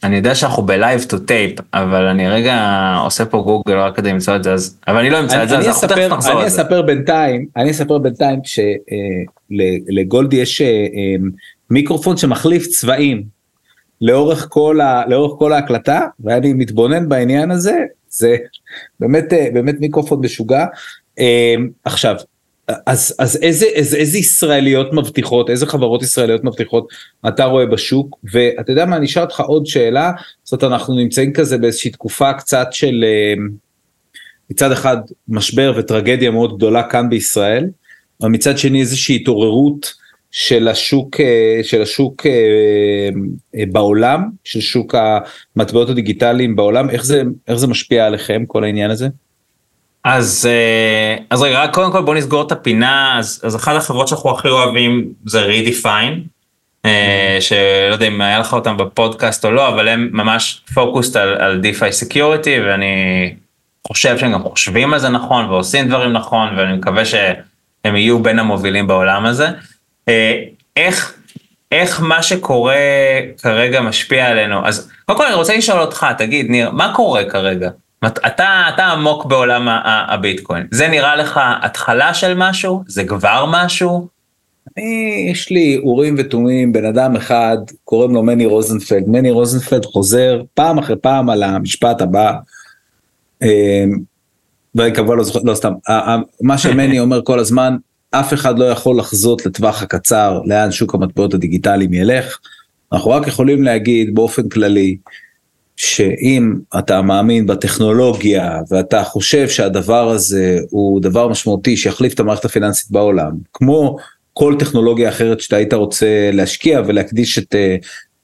אני יודע שאנחנו ב live to tape, אבל אני רגע עושה פה גוגל רק כדי למצוא את זה, אז, אבל אני לא אמצא את זה, אז אנחנו תכף נחזור. אני אספר בינתיים, אני אספר בינתיים שלגולדי יש אה, אה, מיקרופון שמחליף צבעים לאורך כל, ה, לאורך כל ההקלטה, ואני מתבונן בעניין הזה, זה באמת, אה, באמת מיקרופון משוגע. עכשיו, אז, אז איזה, איזה, איזה ישראליות מבטיחות, איזה חברות ישראליות מבטיחות אתה רואה בשוק, ואתה יודע מה, אני אשאל אותך עוד שאלה, זאת אומרת אנחנו נמצאים כזה באיזושהי תקופה קצת של אה, מצד אחד משבר וטרגדיה מאוד גדולה כאן בישראל, אבל מצד שני איזושהי התעוררות של השוק, אה, של השוק אה, בעולם, של שוק המטבעות הדיגיטליים בעולם, איך זה, איך זה משפיע עליכם כל העניין הזה? אז, אה, אז רגע, קודם כל בוא נסגור את הפינה, אז, אז אחת החברות שאנחנו הכי אוהבים זה Redefine, אה, שלא יודע אם היה לך אותם בפודקאסט או לא, אבל הם ממש פוקוסט על, על DeFi Security, ואני חושב שהם גם חושבים על זה נכון ועושים דברים נכון, ואני מקווה הם יהיו בין המובילים בעולם הזה. איך, איך מה שקורה כרגע משפיע עלינו? אז קודם כל אני רוצה לשאול אותך, תגיד, ניר, מה קורה כרגע? אתה, אתה עמוק בעולם הביטקוין, זה נראה לך התחלה של משהו? זה כבר משהו? אני, יש לי אורים ותומים, בן אדם אחד, קוראים לו מני רוזנפלד. מני רוזנפלד חוזר פעם אחרי פעם על המשפט הבא. אמ, ואני כמובן לא זוכר, לא סתם, מה שמני אומר כל הזמן, אף אחד לא יכול לחזות לטווח הקצר לאן שוק המטבעות הדיגיטליים ילך. אנחנו רק יכולים להגיד באופן כללי, שאם אתה מאמין בטכנולוגיה ואתה חושב שהדבר הזה הוא דבר משמעותי שיחליף את המערכת הפיננסית בעולם, כמו כל טכנולוגיה אחרת שאתה היית רוצה להשקיע ולהקדיש את, אה,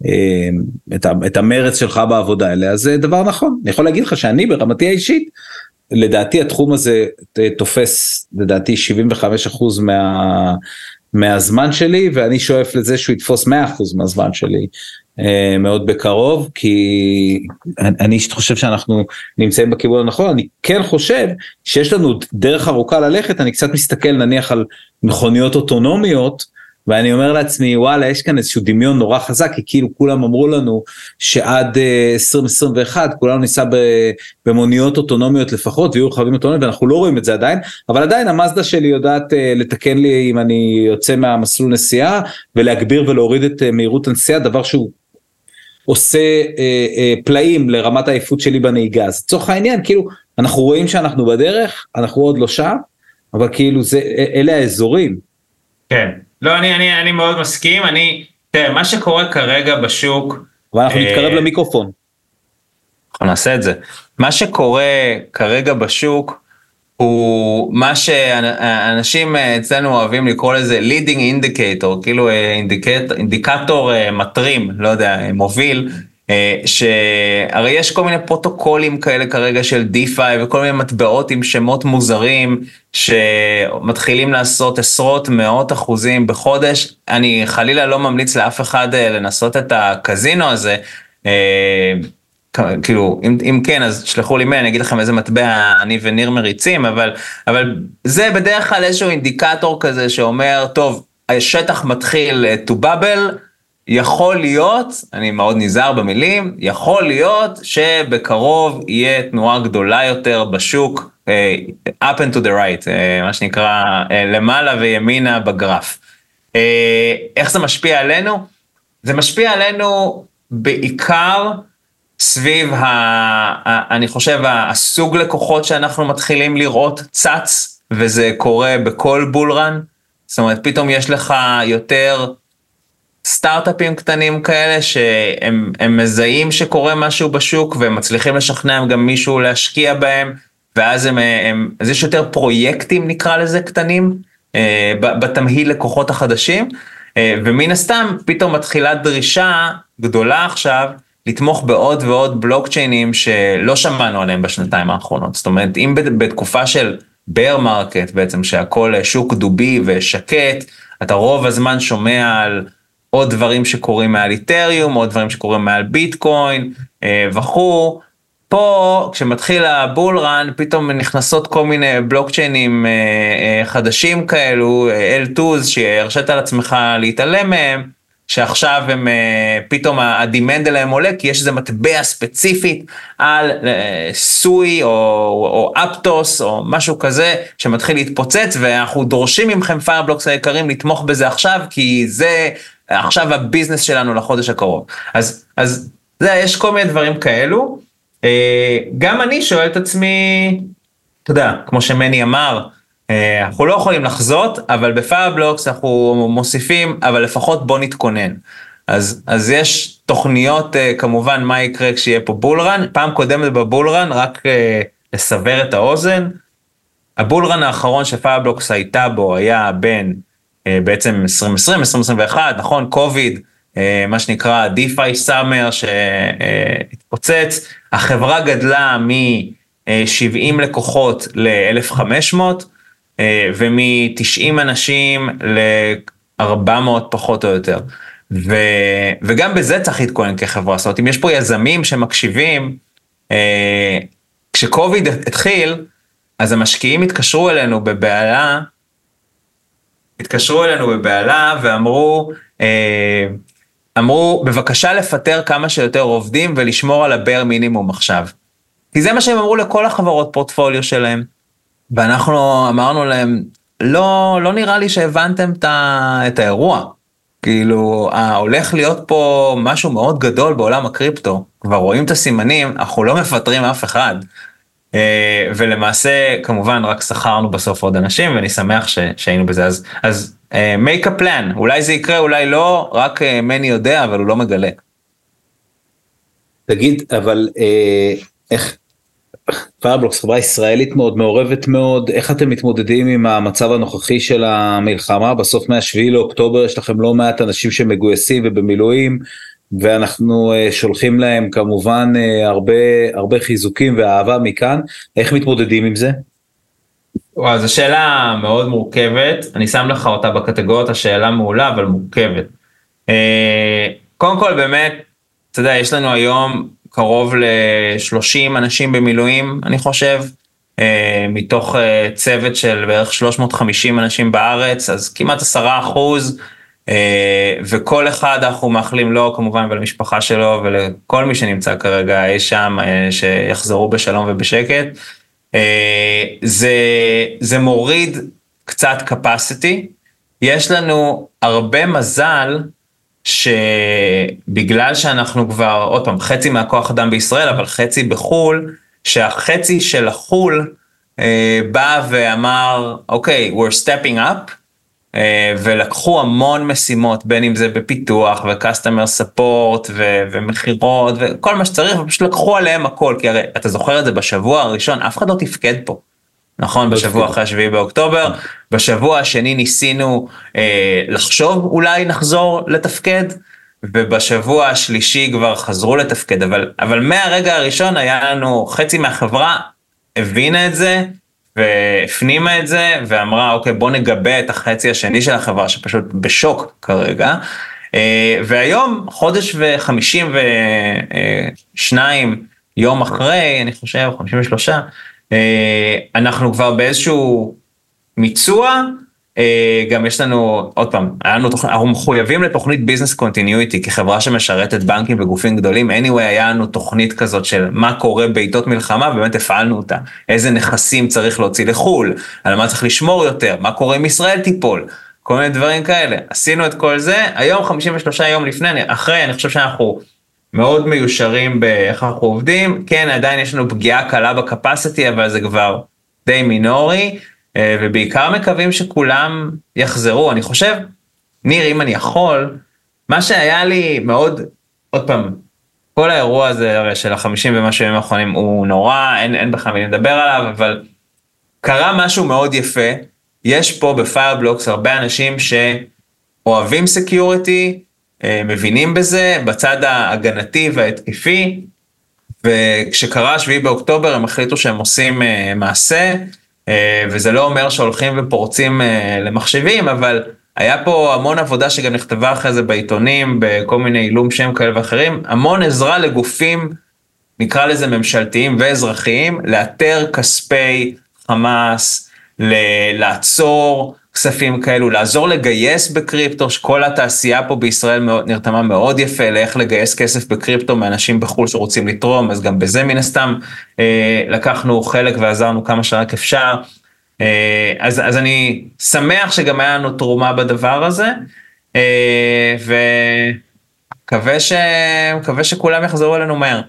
אה, את, את המרץ שלך בעבודה אליה, זה דבר נכון. אני יכול להגיד לך שאני ברמתי האישית, לדעתי התחום הזה תופס לדעתי 75% מה, מהזמן שלי ואני שואף לזה שהוא יתפוס 100% מהזמן שלי אה, מאוד בקרוב כי אני חושב שאנחנו נמצאים בכיוון הנכון. אני כן חושב שיש לנו דרך ארוכה ללכת אני קצת מסתכל נניח על מכוניות אוטונומיות ואני אומר לעצמי וואלה יש כאן איזשהו דמיון נורא חזק כי כאילו כולם אמרו לנו שעד 2021 אה, כולנו ניסע במוניות אוטונומיות לפחות ויהיו רכבים אוטונומיים ואנחנו לא רואים את זה עדיין אבל עדיין המאזדה שלי יודעת אה, לתקן לי אם אני יוצא מהמסלול נסיעה ולהגביר ולהוריד את אה, מהירות הנסיעה דבר שהוא עושה אה, אה, פלאים לרמת העייפות שלי בנהיגה אז לצורך העניין כאילו אנחנו רואים שאנחנו בדרך אנחנו עוד לא שם אבל כאילו זה אלה האזורים. כן. לא, אני, אני, אני מאוד מסכים, אני, תראה, מה שקורה כרגע בשוק... ואנחנו אה, נתקרב למיקרופון. אנחנו נעשה את זה. מה שקורה כרגע בשוק, הוא מה שאנשים אצלנו אוהבים לקרוא לזה leading indicator, כאילו אינדיקט, אינדיקטור אה, מטרים, לא יודע, מוביל, אה, שהרי יש כל מיני פרוטוקולים כאלה כרגע של דיפיי וכל מיני מטבעות עם שמות מוזרים שמתחילים לעשות עשרות מאות אחוזים בחודש. אני חלילה לא ממליץ לאף אחד אה, לנסות את הקזינו הזה. אה, כאילו אם, אם כן אז שלחו לי מייל אני אגיד לכם איזה מטבע אני וניר מריצים אבל אבל זה בדרך כלל איזשהו אינדיקטור כזה שאומר טוב השטח מתחיל to bubble יכול להיות, אני מאוד נזהר במילים, יכול להיות שבקרוב יהיה תנועה גדולה יותר בשוק, uh, up and to the right, uh, מה שנקרא uh, למעלה וימינה בגרף. Uh, איך זה משפיע עלינו? זה משפיע עלינו בעיקר סביב, ה, ה, אני חושב, הסוג לקוחות שאנחנו מתחילים לראות צץ, וזה קורה בכל בולרן. זאת אומרת, פתאום יש לך יותר סטארט-אפים קטנים כאלה שהם מזהים שקורה משהו בשוק והם מצליחים לשכנע גם מישהו להשקיע בהם ואז הם, הם אז יש יותר פרויקטים נקרא לזה קטנים אה, בתמהיל לקוחות החדשים אה, ומן הסתם פתאום מתחילה דרישה גדולה עכשיו לתמוך בעוד ועוד בלוקצ'יינים שלא שמענו עליהם בשנתיים האחרונות זאת אומרת אם בתקופה של bear market בעצם שהכל שוק דובי ושקט אתה רוב הזמן שומע על עוד דברים שקורים מעל Ethereum, עוד דברים שקורים מעל ביטקוין אה, וכו'. פה כשמתחיל ה bull run פתאום נכנסות כל מיני בלוקצ'יינים אה, אה, חדשים כאלו, L2's שהרשית לעצמך להתעלם מהם, שעכשיו הם פתאום ה demand אליהם עולה כי יש איזה מטבע ספציפית על Sui או, או Aptos או משהו כזה שמתחיל להתפוצץ ואנחנו דורשים מכם Fireblocks היקרים לתמוך בזה עכשיו כי זה עכשיו ה business שלנו לחודש הקרוב. אז, אז זה, יש כל מיני דברים כאלו. אה, גם אני שואל את עצמי, אתה יודע, כמו שמני אמר, אה, אנחנו לא יכולים לחזות, אבל ב Fireblocks אנחנו מוסיפים, אבל לפחות בוא נתכונן. אז, אז יש תוכניות, אה, כמובן, מה יקרה כשיהיה פה bull run. פעם קודמת ב bull run, רק לסבר את האוזן, ה bull run האחרון ש Fireblocks הייתה בו היה בין אה, בעצם 2020, 2021, נכון, קוביד, אה, מה שנקרא DeFi summer שהתפוצץ, החברה גדלה מ-70 לקוחות ל-1,500 אה, ומ-90 אנשים ל-400 פחות או יותר. ו, וגם בזה צריך להתכונן כחברה, זאת אומרת אם יש פה יזמים שמקשיבים, כשקוביד התחיל, אז המשקיעים התקשרו אלינו בבעיה התקשרו אלינו בבהלה ואמרו, אה, אמרו, בבקשה לפטר כמה שיותר עובדים ולשמור על הבר מינימום עכשיו. כי זה מה שהם אמרו לכל החברות פורטפוליו שלהם. ואנחנו אמרנו להם, לא, לא נראה לי שהבנתם את האירוע. כאילו, הולך להיות פה משהו מאוד גדול בעולם הקריפטו. כבר רואים את הסימנים, אנחנו לא מפטרים אף אחד. אה, ולמעשה, כמובן, רק שכרנו בסוף עוד אנשים, ואני שמח ש, שהיינו בזה. אז, אז uh, make a plan, אולי זה יקרה, אולי לא, רק uh, מני יודע, אבל הוא לא מגלה. תגיד, אבל אה, איך, פיירבלוקס חברה ישראלית מאוד מעורבת מאוד איך אתם מתמודדים עם המצב הנוכחי של המלחמה בסוף מהשביעי לאוקטובר יש לכם לא מעט אנשים שמגויסים ובמילואים ואנחנו uh, שולחים להם כמובן uh, הרבה הרבה חיזוקים ואהבה מכאן איך מתמודדים עם זה. וואו, זו שאלה מאוד מורכבת אני שם לך אותה בקטגוריות השאלה מעולה אבל מורכבת. Uh, קודם כל באמת אתה יודע יש לנו היום קרוב ל-30 אנשים במילואים, אני חושב, אה, מתוך אה, צוות של בערך 350 אנשים בארץ, אז כמעט 10 אחוז, אה, וכל אחד אנחנו מאחלים לו כמובן ולמשפחה שלו ולכל מי שנמצא כרגע אי שם, שיחזרו בשלום ובשקט. זה, זה מוריד קצת capacity, יש לנו הרבה מזל שבגלל שאנחנו כבר, עוד פעם, חצי מהכוח אדם בישראל, אבל חצי בחו"ל, שהחצי של החו"ל אה, בא ואמר, אוקיי, okay, we're stepping up, אה, ולקחו המון משימות, בין אם זה בפיתוח ו-customer support ו- ומכירות וכל מה שצריך, ופשוט לקחו עליהם הכל, כי הרי אתה זוכר את זה בשבוע הראשון, אף אחד לא תפקד פה. נכון, בשבוע אחרי השביעי באוקטובר. בשבוע השני ניסינו אה, לחשוב אולי נחזור לתפקד, ובשבוע השלישי כבר חזרו לתפקד, אבל, אבל מהרגע הראשון היה לנו, חצי מהחברה הבינה את זה, והפנימה את זה, ואמרה, אוקיי, בוא נגבה את החצי השני של החברה, שפשוט בשוק כרגע. אה, והיום, חודש וחמישים ושניים יום אחרי, אני חושב, חמישים ושלושה, אה, אנחנו כבר באיזשהו מיצוע, אה, גם יש לנו, עוד פעם, לנו אנחנו מחויבים לתוכנית business continuity כחברה שמשרתת בנקים וגופים גדולים, anyway היה לנו תוכנית כזאת של מה קורה בעיתות מלחמה, באמת הפעלנו אותה, איזה נכסים צריך להוציא לחו"ל, על מה צריך לשמור יותר, מה קורה אם ישראל תיפול, כל מיני דברים כאלה, עשינו את כל זה, היום 53 יום לפני, אחרי, אני חושב שאנחנו מאוד מיושרים באיך אנחנו עובדים, כן עדיין יש לנו פגיעה קלה ב capacity אבל זה כבר די מינורי אה, ובעיקר מקווים שכולם יחזרו, אני חושב, ניר אם אני יכול, מה שהיה לי מאוד, עוד פעם, כל האירוע הזה הרי של החמישים ומשהו ימים האחרונים הוא נורא, אין, אין בכלל מי לדבר עליו, אבל קרה משהו מאוד יפה, יש פה ב Fireblocks הרבה אנשים שאוהבים security, מבינים בזה בצד ההגנתי וההתקפי, וכשקרה 7 באוקטובר הם החליטו שהם עושים אה, מעשה, אה, וזה לא אומר שהולכים ופורצים למחשבים, אבל היה פה המון עבודה שגם נכתבה אחרי זה בעיתונים, בכל מיני עילום שם כאלה ואחרים, המון עזרה לגופים, נקרא לזה ממשלתיים ואזרחיים, לאתר כספי חמאס, לעצור כספים כאלו, לעזור לגייס בקריפטו, שכל התעשייה פה בישראל מאוד, נרתמה מאוד יפה לאיך לגייס כסף בקריפטו מאנשים בחו"ל שרוצים לתרום, אז גם בזה מן הסתם אה, לקחנו חלק ועזרנו כמה שרק אפשר. אה, אז, אז אני שמח שגם היה לנו תרומה בדבר הזה, אה, ומקווה ש... שכולם יחזרו אלינו מהר.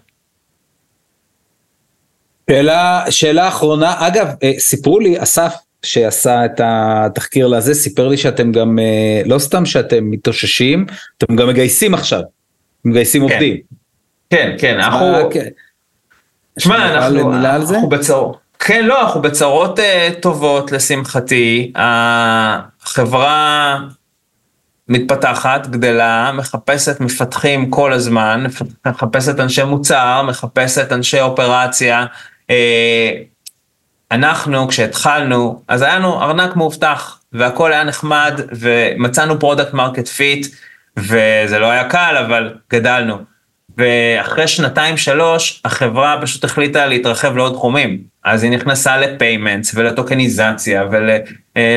שאלה, שאלה אחרונה, אגב, אה, סיפרו לי, אסף, שעשה את התחקיר לזה, סיפר לי שאתם גם, אה, לא סתם שאתם מתאוששים, אתם גם מגייסים עכשיו, מגייסים כן. עובדים. כן, כן, אנחנו... שמע, אנחנו, אנחנו בצרות. כן, לא, אנחנו בצרות אה, טובות לשמחתי. החברה מתפתחת, גדלה, מחפשת מפתחים כל הזמן, מחפשת אנשי מוצר, מחפשת אנשי אופרציה. אה, אנחנו כשהתחלנו אז היה לנו ארנק מאובטח והכל היה נחמד ומצאנו product market fit וזה לא היה קל אבל גדלנו. ואחרי שנתיים שלוש החברה פשוט החליטה להתרחב לעוד תחומים אז היא נכנסה לפיימנטס ולטוקניזציה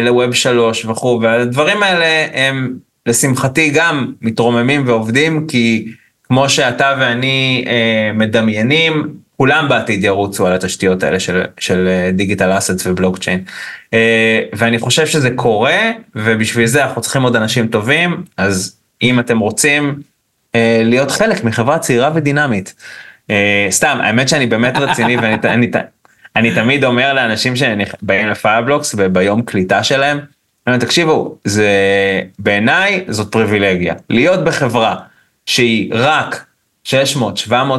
לווב שלוש וכו', והדברים האלה הם לשמחתי גם מתרוממים ועובדים, כי כמו שאתה ואני מדמיינים, כולם בעתיד ירוצו על התשתיות האלה של, של דיגיטל אסטס ובלוקצ'יין. ואני חושב שזה קורה, ובשביל זה אנחנו צריכים עוד אנשים טובים, אז אם אתם רוצים להיות חלק מחברה צעירה ודינמית. סתם, האמת שאני באמת רציני (laughs) ואני אני, אני תמיד אומר לאנשים שבאים לפייבלוקס וביום קליטה שלהם, אני תקשיבו, זה בעיניי זאת פריבילגיה. להיות בחברה שהיא רק 600-700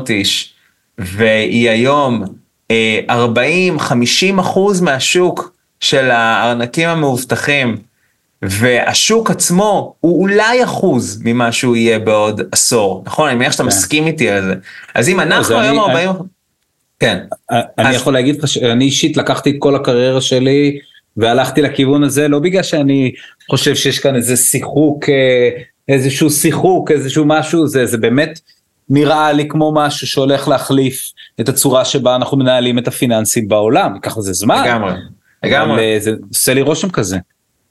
איש, והיא היום 40-50 אחוז מהשוק של הארנקים המאובטחים, והשוק עצמו הוא אולי אחוז ממה שהוא יהיה בעוד עשור, נכון? אני מניח שאתה כן. מסכים איתי על זה. אז אם אנחנו היום 40... כן. אני יכול להגיד לך שאני אישית לקחתי את כל הקריירה שלי והלכתי לכיוון הזה, לא בגלל שאני חושב שיש כאן איזה שיחוק, אה, איזשהו שיחוק, איזשהו משהו, זה, זה באמת נראה לי כמו משהו שהולך להחליף את הצורה שבה אנחנו מנהלים את הפיננסים בעולם, ייקח לזה זמן. לגמרי, לגמרי. אה, זה עושה לי רושם כזה.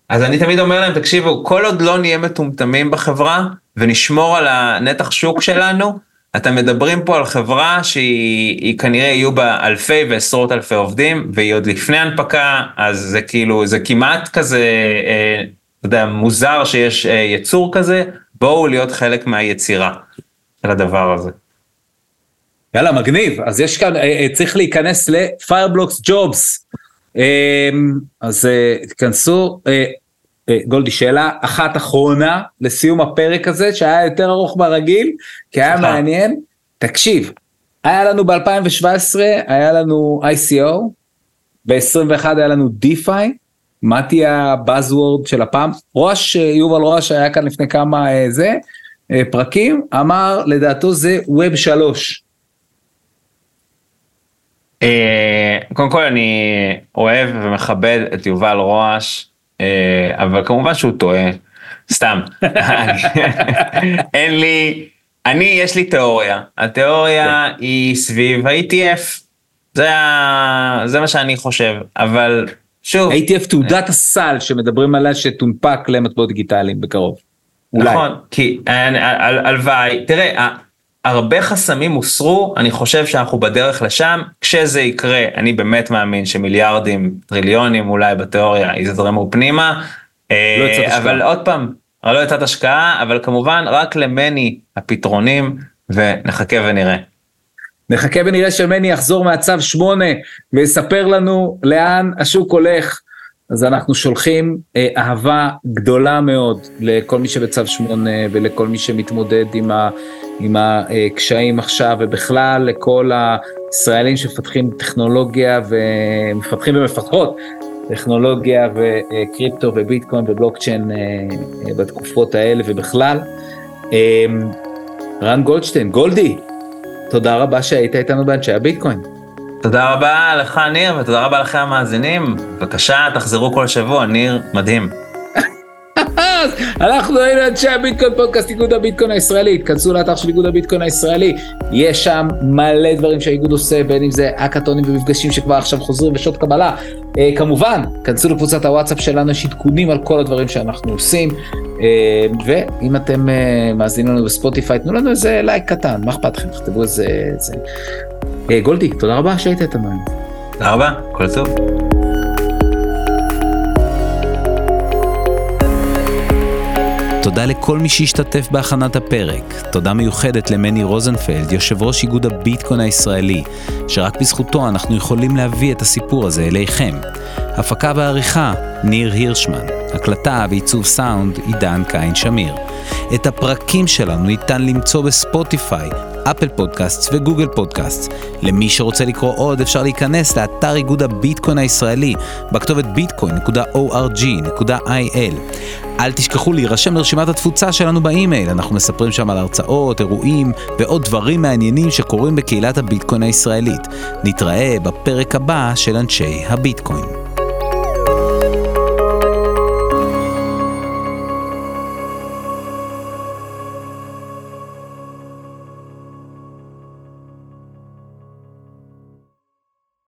אז אני תמיד אומר להם, תקשיבו, כל עוד לא נהיה מטומטמים בחברה ונשמור על הנתח שוק שלנו, אתם מדברים פה על חברה שהיא כנראה יהיו בה אלפי ועשרות אלפי עובדים, והיא עוד לפני הנפקה, אז זה כאילו, זה כמעט כזה, אה, אתה יודע, מוזר שיש אה, יצור כזה, בואו להיות חלק מהיצירה של הדבר הזה. יאללה, מגניב. אז יש כאן, אה, אה צריך להיכנס ל-Fireblocks Jobs. אה, אז אה, תיכנסו. אה, אה, גולדי, שאלה אחת אחרונה לסיום הפרק הזה, שהיה יותר ארוך מהרגיל, כי היה מעניין. תקשיב, היה לנו ב-2017, היה לנו ICO, ב-21 היה לנו DeFi, מה תהיה הבאזוורד של הפעם? ראש, יובל ראש היה כאן לפני כמה אה, זה, אה, פרקים, אמר לדעתו זה Web 3. קודם כל אני אוהב ומכבד את יובל רועש, אה, אבל כמובן שהוא טועה, סתם. (laughs) אין לי, אני, יש לי תיאוריה. התיאוריה כן. היא סביב ה-ETF. זה, זה מה שאני חושב, אבל שוב. ה-ETF תעודת הסל שמדברים עליה שתונפק למטבעות דיגיטליים בקרוב. נכון, כי הלוואי, תראה, הרבה חסמים הוסרו, אני חושב שאנחנו בדרך לשם, כשזה יקרה, אני באמת מאמין שמיליארדים, טריליונים אולי בתיאוריה יזרמו פנימה, לא אה, אבל עוד פעם, לא יצאת השקעה, אבל כמובן רק למני הפתרונים, ונחכה ונראה. נחכה ונראה שמני יחזור מהצו 8 ויספר לנו לאן השוק הולך. אז אנחנו שולחים אה, אהבה גדולה מאוד לכל מי שבצו 8 ולכל מי שמתמודד עם, ה, עם הקשיים עכשיו ובכלל לכל הישראלים שמפתחים טכנולוגיה ומפתחים ומפתחות טכנולוגיה וקריפטו וביטקוין ובלוקצ'יין אה, אה, בתקופות האלה ובכלל. אה, רן גולדשטיין, גולדי, תודה רבה שהיית איתנו באנשי הביטקוין. תודה רבה לך ניר ותודה רבה לכם המאזינים. בבקשה תחזרו כל שבוע, ניר מדהים. (laughs) אנחנו היינו אנשי הביטקוין פודקאסט איגוד הביטקוין הישראלי, תכנסו לאתר של איגוד הביטקוין הישראלי, יש שם מלא דברים שהאיגוד עושה, בין אם זה אקאטונים ומפגשים שכבר עכשיו חוזרים ושעות קבלה. אה, כמובן, כנסו לקבוצת הוואטסאפ שלנו, יש עדכונים על כל הדברים שאנחנו עושים, אה, ואם אתם אה, מאזינים לנו בספוטיפיי, תנו לנו איזה לייק קטן, מה אכפת לכם, תכתבו איזה... איזה... אה, גולדי, תודה רבה שהיית איתנו. תודה רבה, כל טוב. תודה לכל מי שהשתתף בהכנת הפרק. תודה מיוחדת למני רוזנפלד, יושב ראש איגוד הביטקוין הישראלי, שרק בזכותו אנחנו יכולים להביא את הסיפור הזה אליכם. הפקה ועריכה, ניר הירשמן. הקלטה ועיצוב סאונד, עידן קין שמיר. את הפרקים שלנו ניתן למצוא ב Spotify, Apple Podcast ו Google Podcast. למי שרוצה לקרוא עוד אפשר להיכנס לאתר איגוד הביטקוין הישראלי בכתובת bitcoin.org.il. אל תשכחו להירשם לרשימת התפוצה שלנו באימייל, אנחנו מספרים שם על הרצאות, אירועים ועוד דברים מעניינים שקורים בקהילת הביטקוין הישראלית. נתראה בפרק הבא של אנשי הביטקוין.